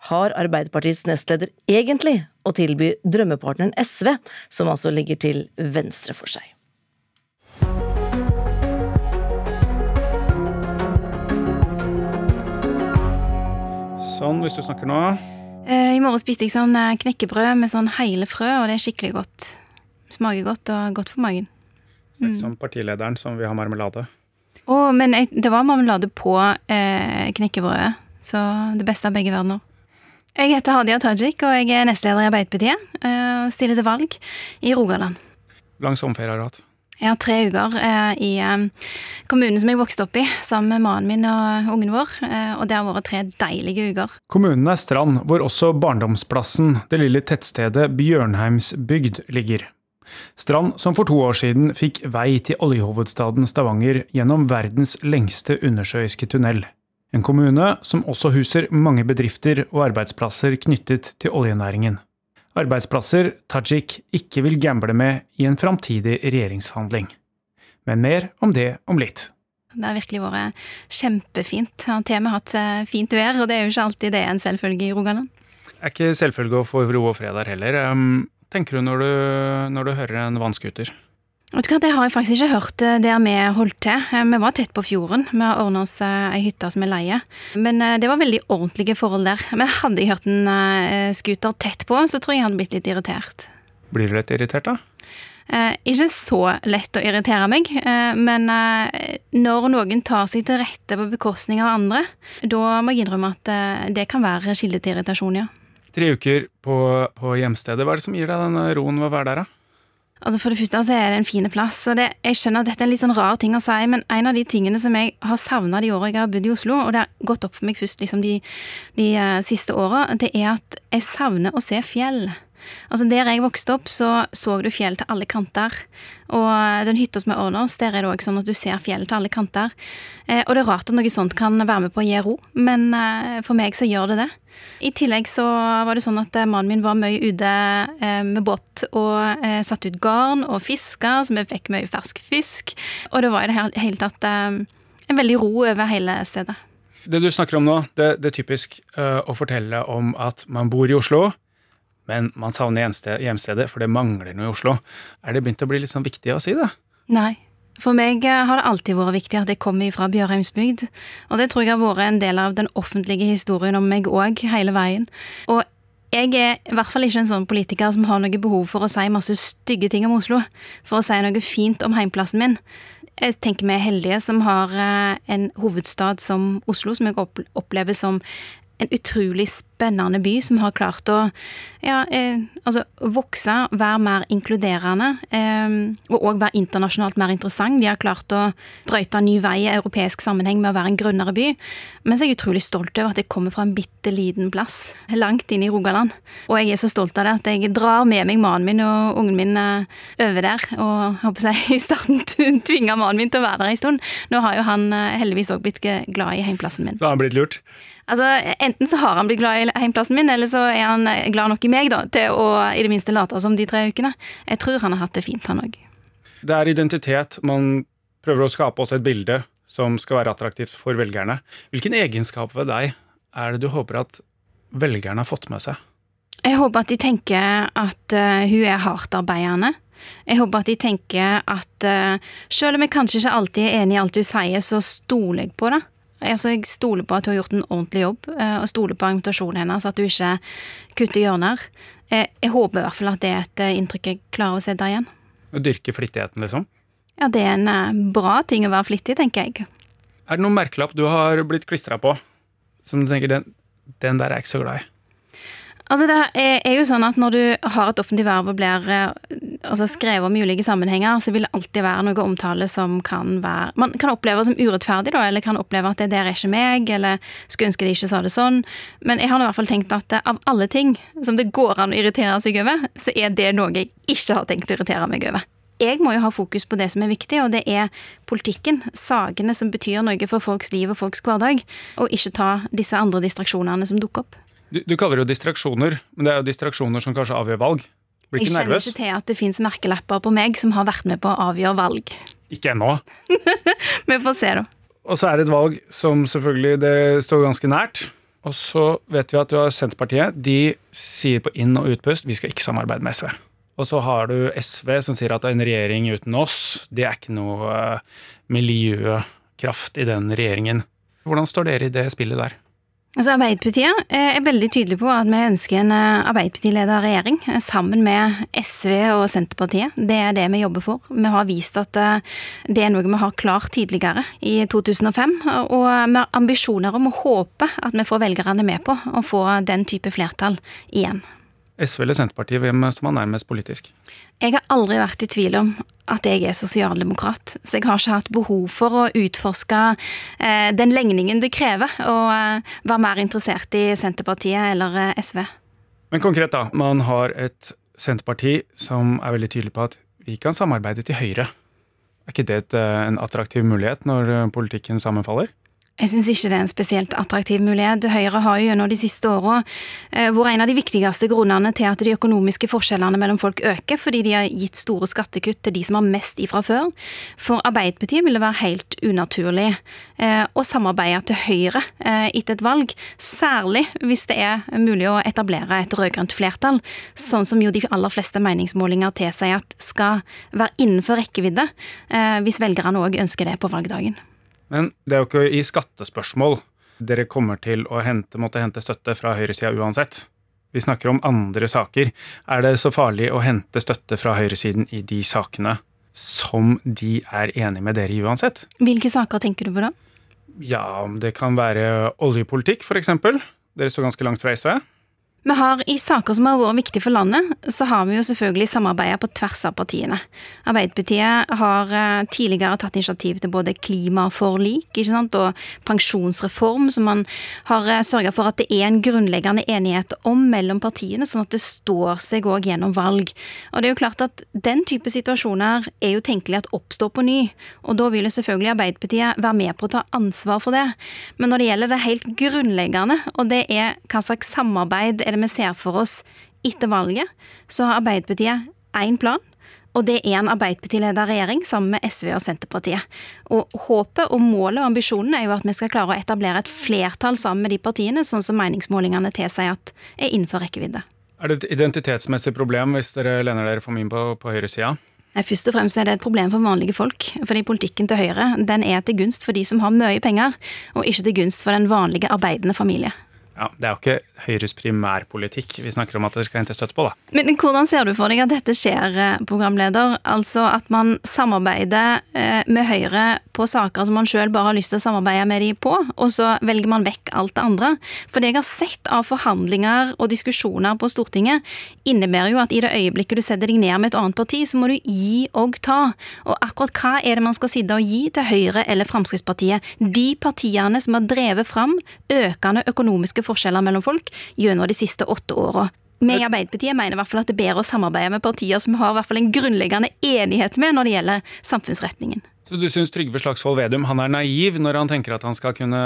har Arbeiderpartiets nestleder egentlig å tilby drømmepartneren SV, som altså ligger til venstre for seg? Sånn, hvis du snakker nå. Uh, I morgen spiste jeg sånn eh, knekkebrød med sånn hele frø, og det er skikkelig godt. Smaker godt og godt for magen. Mm. Som partilederen som vil ha marmelade. Å, men jeg, det var marmelade på eh, knekkebrødet. Så det beste av begge verdener. Jeg heter Hadia Tajik, og jeg er nestleder i Arbeiderpartiet. Eh, stiller til valg i Rogaland. Lang sommerferie har du hatt? Jeg har tre uker eh, i eh, kommunen som jeg vokste opp i, sammen med mannen min og ungen vår. Eh, og det har vært tre deilige uker. Kommunen er Strand, hvor også barndomsplassen, det lille tettstedet Bjørnheimsbygd, ligger. Strand som for to år siden fikk vei til oljehovedstaden Stavanger gjennom verdens lengste undersjøiske tunnel. En kommune som også huser mange bedrifter og arbeidsplasser knyttet til oljenæringen arbeidsplasser Tajik ikke vil gamble med i en framtidig regjeringsforhandling. Men mer om det om litt. Det har virkelig vært kjempefint. Har til og med hatt eh, fint vær, og det er jo ikke alltid det er en selvfølge i Rogaland. Det er ikke selvfølge å få ro og fred der heller. Tenker du når du, når du hører en vannskuter? Vet du hva, Det har jeg faktisk ikke hørt eh, der vi holdt til. Eh, vi var tett på fjorden. Vi har ordna oss eh, ei hytte som er leie. Men det var veldig ordentlige forhold der. Men hadde jeg hørt en scooter tett på, så tror jeg jeg hadde blitt litt irritert. Blir du litt irritert, da? Eh, ikke så lett å irritere meg, eh, men eh, når noen tar seg til rette på bekostning av andre, da må jeg innrømme at det kan være kilde til irritasjon, ja. Tre uker på, på hjemstedet, hva er det som gir deg den roen ved å være der, da? Altså For det første så er det en fin plass. og det, Jeg skjønner at dette er en litt sånn rar ting å si, men en av de tingene som jeg har savna de årene jeg har bodd i Oslo, og det har gått opp for meg først liksom de, de uh, siste åra, det er at jeg savner å se fjell. Altså Der jeg vokste opp, så så du fjell til alle kanter. Og den hytta som er under oss, der er det òg sånn at du ser fjell til alle kanter. Eh, og det er rart at noe sånt kan være med på å gi ro, men eh, for meg så gjør det det. I tillegg så var det sånn at eh, mannen min var mye ute eh, med båt og eh, satt ut garn og fiska, så vi fikk mye fersk fisk. Og det var i det hele tatt eh, en veldig ro over hele stedet. Det du snakker om nå, det, det er typisk uh, å fortelle om at man bor i Oslo, men man savner hjemstedet, for det mangler noe i Oslo. Er det begynt å bli litt sånn viktig å si det? Nei. For meg eh, har det alltid vært viktig at jeg kommer fra Bjørheimsbygd. Og det tror jeg har vært en del av den offentlige historien om meg òg, hele veien. Og jeg er i hvert fall ikke en sånn politiker som har noe behov for å si masse stygge ting om Oslo. For å si noe fint om heimplassen min. Jeg tenker vi er heldige som har eh, en hovedstad som Oslo, som jeg opplever som en utrolig spennende by som har klart å ja, eh, altså vokse, være mer inkluderende eh, og òg være internasjonalt mer interessant. De har klart å brøyte ny vei i europeisk sammenheng med å være en grønnere by. Men så er jeg utrolig stolt over at jeg kommer fra en bitte liten plass langt inn i Rogaland. Og jeg er så stolt av det at jeg drar med meg mannen min og ungen min eh, over der. Og håper jeg i starten tvinga mannen min til å være der en stund. Nå har jo han eh, heldigvis òg blitt glad i heimplassen min. Så har han blitt lurt? Altså, Enten så har han blitt glad i heimplassen min, eller så er han glad nok i meg da, til å i det minste late som de tre ukene. Jeg tror han har hatt det fint, han òg. Det er identitet. Man prøver å skape også et bilde som skal være attraktivt for velgerne. Hvilken egenskap ved deg er det du håper at velgerne har fått med seg? Jeg håper at de tenker at uh, hun er hardtarbeidende. Jeg håper at de tenker at uh, selv om jeg kanskje ikke alltid er enig i alt hun sier, så stoler jeg på det. Altså, jeg stoler på at hun har gjort en ordentlig jobb, eh, og stoler på argumentasjonen hennes, at hun ikke kutter hjørner. Eh, jeg håper i hvert fall at det er et eh, inntrykk jeg klarer å se der igjen. Å dyrke flittigheten, liksom? Ja, det er en bra ting å være flittig, tenker jeg. Er det noen merkelapp du har blitt klistra på, som du tenker den, den der er jeg ikke så glad i? Altså det er jo sånn at Når du har et offentlig verv og blir eh, altså skrevet om i ulike sammenhenger, så vil det alltid være noe omtale som kan være Man kan oppleve som urettferdig, da, eller kan oppleve at det der er ikke meg, eller skulle ønske de ikke sa det sånn. Men jeg har i hvert fall tenkt at av alle ting som det går an å irritere seg over, så er det noe jeg ikke har tenkt å irritere meg over. Jeg må jo ha fokus på det som er viktig, og det er politikken. Sakene som betyr noe for folks liv og folks hverdag, og ikke ta disse andre distraksjonene som dukker opp. Du, du, kaller det jo distraksjoner, men det er jo distraksjoner som kanskje avgjør valg. Blir ikke nervøs? Jeg kjenner ikke til at det fins merkelapper på meg som har vært med på å avgjøre valg. Ikke ennå. Vi får se, da. Og så er det et valg som selvfølgelig det står ganske nært. Og så vet vi at du har Senterpartiet. De sier på inn- og utpust vi skal ikke samarbeide med SV. Og så har du SV som sier at en regjering uten oss, det er ikke noe eh, miljøkraft i den regjeringen. Hvordan står dere i det spillet der? Altså Arbeiderpartiet eh, er veldig tydelig på at vi ønsker en Arbeiderparti-ledet regjering eh, sammen med SV og Senterpartiet. Det er det vi jobber for. Vi har vist at det er noe vi har klart tidligere, i 2005. Og vi har ambisjoner om å håpe at vi får velgerne med på å få den type flertall igjen. SV eller Senterpartiet, hvem står man nærmest politisk? Jeg har aldri vært i tvil om at jeg er sosialdemokrat, så jeg har ikke hatt behov for å utforske eh, den legningen det krever å eh, være mer interessert i Senterpartiet eller eh, SV. Men konkret, da. Man har et Senterparti som er veldig tydelig på at vi kan samarbeide til høyre. Er ikke det et, eh, en attraktiv mulighet når eh, politikken sammenfaller? Jeg syns ikke det er en spesielt attraktiv mulighet. Høyre har jo gjennom de siste åra eh, vært en av de viktigste grunnene til at de økonomiske forskjellene mellom folk øker, fordi de har gitt store skattekutt til de som har mest ifra før. For Arbeiderpartiet vil det være helt unaturlig eh, å samarbeide til Høyre eh, etter et valg, særlig hvis det er mulig å etablere et rød-grønt flertall, sånn som jo de aller fleste meningsmålinger tilsier at skal være innenfor rekkevidde, hvis velgerne òg ønsker det på valgdagen. Men det er jo ikke i skattespørsmål dere kommer til å hente, måtte hente støtte fra høyresida uansett. Vi snakker om andre saker. Er det så farlig å hente støtte fra høyresiden i de sakene som de er enig med dere i uansett? Hvilke saker tenker du på da? Ja, det kan være oljepolitikk, f.eks. Dere står ganske langt fra SV. Vi har I saker som har vært viktige for landet, så har vi jo selvfølgelig samarbeidet på tvers av partiene. Arbeiderpartiet har eh, tidligere tatt initiativ til både klimaforlik ikke sant, og pensjonsreform, som man har eh, sørga for at det er en grunnleggende enighet om mellom partiene, sånn at det står seg òg gjennom valg. Og det er jo klart at Den type situasjoner er jo tenkelig at oppstår på ny, og da vil selvfølgelig Arbeiderpartiet være med på å ta ansvar for det. Men når det gjelder det helt grunnleggende, og det er hva slags samarbeid er det vi ser for oss etter valget, så har Arbeiderpartiet én plan. Og det er en Arbeiderpartiledet regjering sammen med SV og Senterpartiet. Og Håpet og målet og ambisjonen er jo at vi skal klare å etablere et flertall sammen med de partiene, sånn som meningsmålingene tilsier at er innenfor rekkevidde. Er det et identitetsmessig problem hvis dere lener dere for mye på, på høyresida? Først og fremst er det et problem for vanlige folk. Fordi politikken til Høyre den er til gunst for de som har mye penger, og ikke til gunst for den vanlige arbeidende familie. Ja, Det er jo ikke Høyres primærpolitikk vi snakker om at dere skal hente støtte på, da. Men hvordan ser du for deg at dette skjer, eh, programleder? Altså at man samarbeider eh, med Høyre på saker som man sjøl bare har lyst til å samarbeide med de på, og så velger man vekk alt det andre. For det jeg har sett av forhandlinger og diskusjoner på Stortinget, innebærer jo at i det øyeblikket du setter deg ned med et annet parti, så må du gi og ta. Og akkurat hva er det man skal sitte og gi til Høyre eller Fremskrittspartiet? De partiene som har drevet fram økende økonomiske forskjeller mellom folk gjennom de siste åtte åra. Vi i Arbeiderpartiet mener i hvert fall at det er bedre å samarbeide med partier som har i hvert fall en grunnleggende enighet med når det gjelder samfunnsretningen. Så du syns Trygve Slagsvold Vedum han er naiv når han tenker at han skal kunne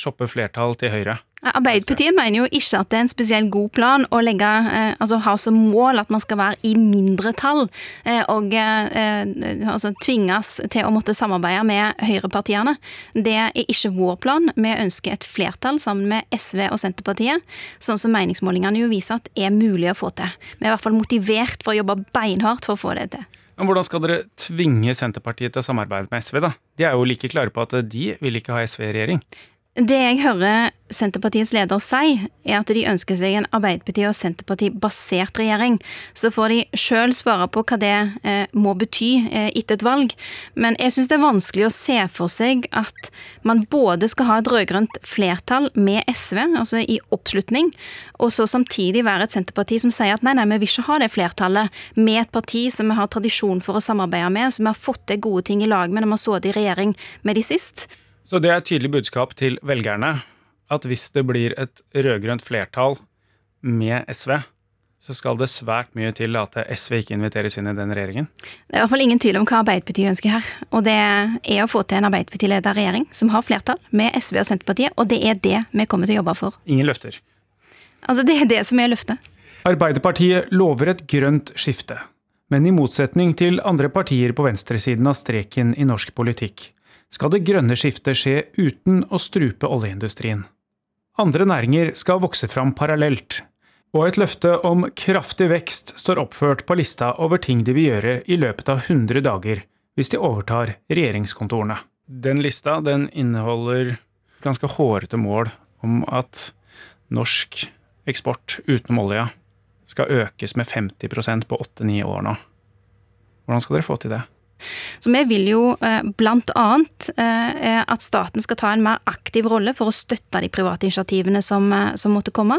shoppe flertall til Høyre? Arbeiderpartiet mener jo ikke at det er en spesielt god plan å legge, eh, altså ha som mål at man skal være i mindretall eh, og eh, altså tvinges til å måtte samarbeide med høyrepartiene. Det er ikke vår plan. Vi ønsker et flertall sammen med SV og Senterpartiet, sånn som meningsmålingene jo viser at er mulig å få til. Vi er i hvert fall motivert for å jobbe beinhardt for å få det til. Men Hvordan skal dere tvinge Senterpartiet til å samarbeide med SV, da? De er jo like klare på at de vil ikke ha SV i regjering. Det jeg hører Senterpartiets leder si, er at de ønsker seg en Arbeiderparti- og Senterparti-basert regjering. Så får de sjøl svare på hva det eh, må bety eh, etter et valg. Men jeg syns det er vanskelig å se for seg at man både skal ha et rød-grønt flertall med SV, altså i oppslutning, og så samtidig være et Senterparti som sier at nei, nei, vi vil ikke ha det flertallet med et parti som vi har tradisjon for å samarbeide med, som vi har fått til gode ting i lag med når vi har sittet i regjering med de sist. Så det er et tydelig budskap til velgerne at hvis det blir et rød-grønt flertall med SV, så skal det svært mye til at SV ikke inviteres inn i den regjeringen? Det er i hvert fall ingen tvil om hva Arbeiderpartiet ønsker her. Og det er å få til en Arbeiderparti-ledet regjering som har flertall med SV og Senterpartiet, og det er det vi kommer til å jobbe for. Ingen løfter? Altså, det er det som er løftet. Arbeiderpartiet lover et grønt skifte. Men i motsetning til andre partier på venstresiden av streken i norsk politikk, skal det grønne skiftet skje uten å strupe oljeindustrien. Andre næringer skal vokse fram parallelt, og et løfte om kraftig vekst står oppført på lista over ting de vil gjøre i løpet av 100 dager hvis de overtar regjeringskontorene. Den lista den inneholder ganske hårete mål om at norsk eksport utenom olja skal økes med 50% på 8-9 år nå. Hvordan skal dere få til det? Så vi vil jo bl.a. blant annet eh, at staten skal ta en mer aktiv rolle for å støtte de private initiativene som, eh, som måtte komme.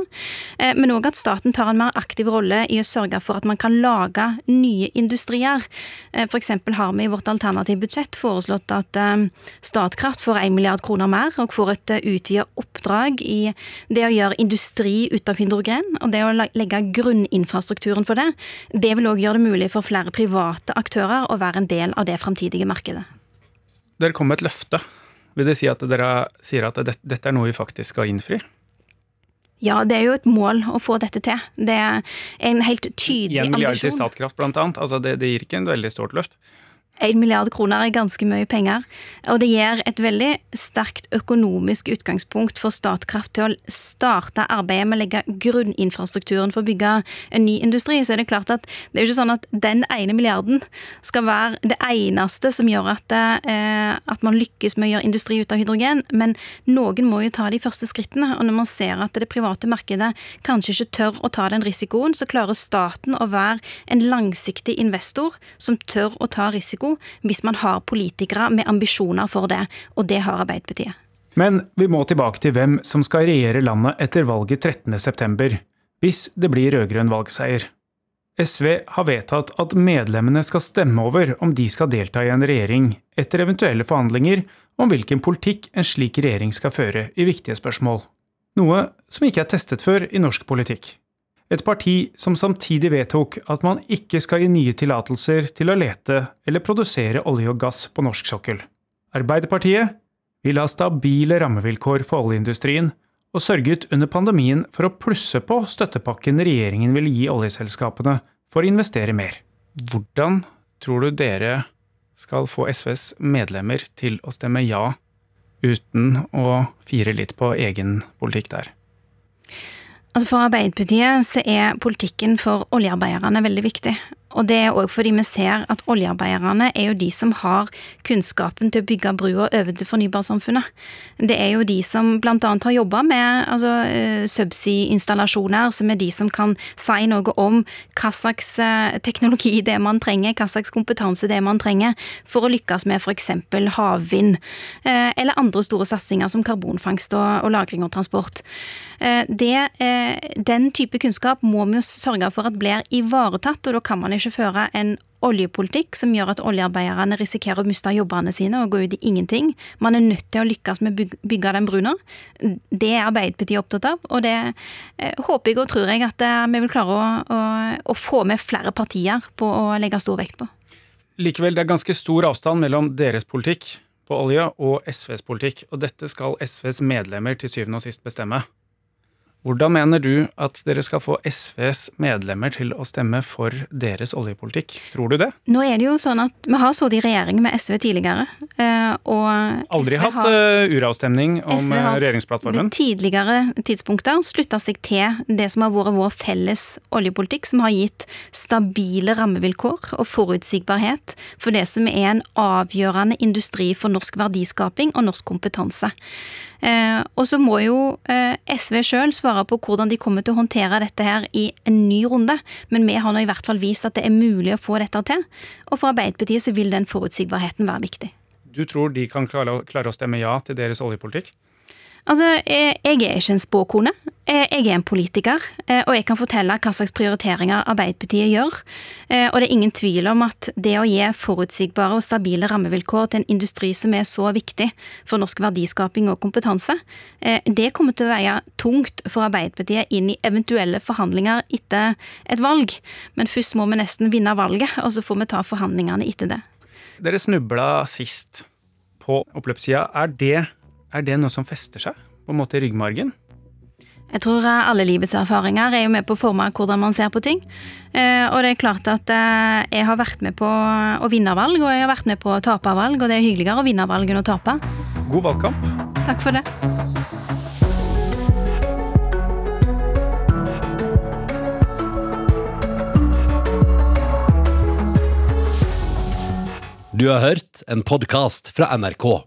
Men òg at staten tar en mer aktiv rolle i å sørge for at man kan lage nye industrier. F.eks. har vi i vårt alternative budsjett foreslått at Statkraft får 1 milliard kroner mer og får et utvidet oppdrag i det å gjøre industri ut av hydrogen, og det å legge grunninfrastrukturen for det. Det vil òg gjøre det mulig for flere private aktører å være en del av det framtidige markedet. Dere kom med et løfte. Vil det si at dere sier at dette er noe vi faktisk skal innfri? Ja, det er jo et mål å få dette til. Det er en helt tydelig ambisjon. 1 milliard til Statkraft, blant annet. Altså det, det gir ikke en veldig stort løft. 1 milliard kroner er ganske mye penger, og det gir et veldig sterkt økonomisk utgangspunkt for Statkraft til å starte arbeidet med å legge grunninfrastrukturen for å bygge en ny industri. Så er det klart at det er jo ikke sånn at den ene milliarden skal være det eneste som gjør at, det, at man lykkes med å gjøre industri ut av hydrogen, men noen må jo ta de første skrittene. Og når man ser at det private markedet kanskje ikke tør å ta den risikoen, så klarer staten å være en langsiktig investor som tør å ta risiko hvis man har politikere med ambisjoner for det, og det har Arbeiderpartiet. Men vi må tilbake til hvem som skal regjere landet etter valget 13.9. hvis det blir rød-grønn valgseier. SV har vedtatt at medlemmene skal stemme over om de skal delta i en regjering etter eventuelle forhandlinger om hvilken politikk en slik regjering skal føre i viktige spørsmål. Noe som ikke er testet før i norsk politikk. Et parti som samtidig vedtok at man ikke skal gi nye tillatelser til å lete eller produsere olje og gass på norsk sokkel. Arbeiderpartiet vil ha stabile rammevilkår for oljeindustrien, og sørget under pandemien for å plusse på støttepakken regjeringen vil gi oljeselskapene for å investere mer. Hvordan tror du dere skal få SVs medlemmer til å stemme ja, uten å fire litt på egen politikk der? Altså For Arbeiderpartiet så er politikken for oljearbeiderne veldig viktig. Og det er òg fordi vi ser at oljearbeiderne er jo de som har kunnskapen til å bygge brua over til fornybarsamfunnet. Det er jo de som bl.a. har jobba med altså, eh, subsea-installasjoner, som er de som kan si noe om hva slags eh, teknologi det er man trenger, hva slags kompetanse det er man trenger for å lykkes med f.eks. havvind, eh, eller andre store satsinger som karbonfangst og, lagring og transport. Det, den type kunnskap må vi jo sørge for at blir ivaretatt, og da kan man ikke føre en oljepolitikk som gjør at oljearbeiderne risikerer å miste jobbene sine og gå ut i ingenting. Man er nødt til å lykkes med å bygge den bruna. Det er Arbeiderpartiet opptatt av, og det eh, håper jeg og tror jeg at eh, vi vil klare å, å, å få med flere partier på å legge stor vekt på. Likevel, det er ganske stor avstand mellom deres politikk på olje og SVs politikk, og dette skal SVs medlemmer til syvende og sist bestemme. Hvordan mener du at dere skal få SVs medlemmer til å stemme for deres oljepolitikk? Tror du det? Nå er det jo sånn at Vi har sittet i regjering med SV tidligere. Eh, og Aldri SV hatt har, eh, uravstemning om SV har, regjeringsplattformen? Ved tidligere tidspunkter slutta seg til det som har vært vår felles oljepolitikk, som har gitt stabile rammevilkår og forutsigbarhet for det som er en avgjørende industri for norsk verdiskaping og norsk kompetanse. Eh, og så må jo eh, SV sjøl svare på hvordan de kommer til å håndtere dette her i en ny runde. Men vi har nå i hvert fall vist at det er mulig å få dette til. Og for Arbeiderpartiet så vil den forutsigbarheten være viktig. Du tror de kan klare, å stemme ja til deres oljepolitikk? Altså, jeg er ikke en spåkone. Jeg er en politiker, eh, og jeg kan fortelle hva slags prioriteringer Arbeiderpartiet gjør. Eh, og det er ingen tvil om at det å gi forutsigbare og stabile rammevilkår til en industri som er så viktig for norsk verdiskaping og kompetanse, eh, det kommer til å veie tungt for Arbeiderpartiet inn i eventuelle forhandlinger etter et valg. Men først må vi nesten vinne valget, og så får vi ta forhandlingene etter det. Dere snubla sist på oppløpssida. Er det er det noe som fester seg på en måte i ryggmargen? Jeg tror eh, alle livets erfaringer er jo med på å forme hvordan man ser på ting. Eh, og det er klart at eh, jeg har vært med på å vinne valg, og jeg har vært med på å tape valg, og det er hyggeligere å vinne valg enn å tape. God valgkamp. Takk for det. Du har hørt en podkast fra NRK.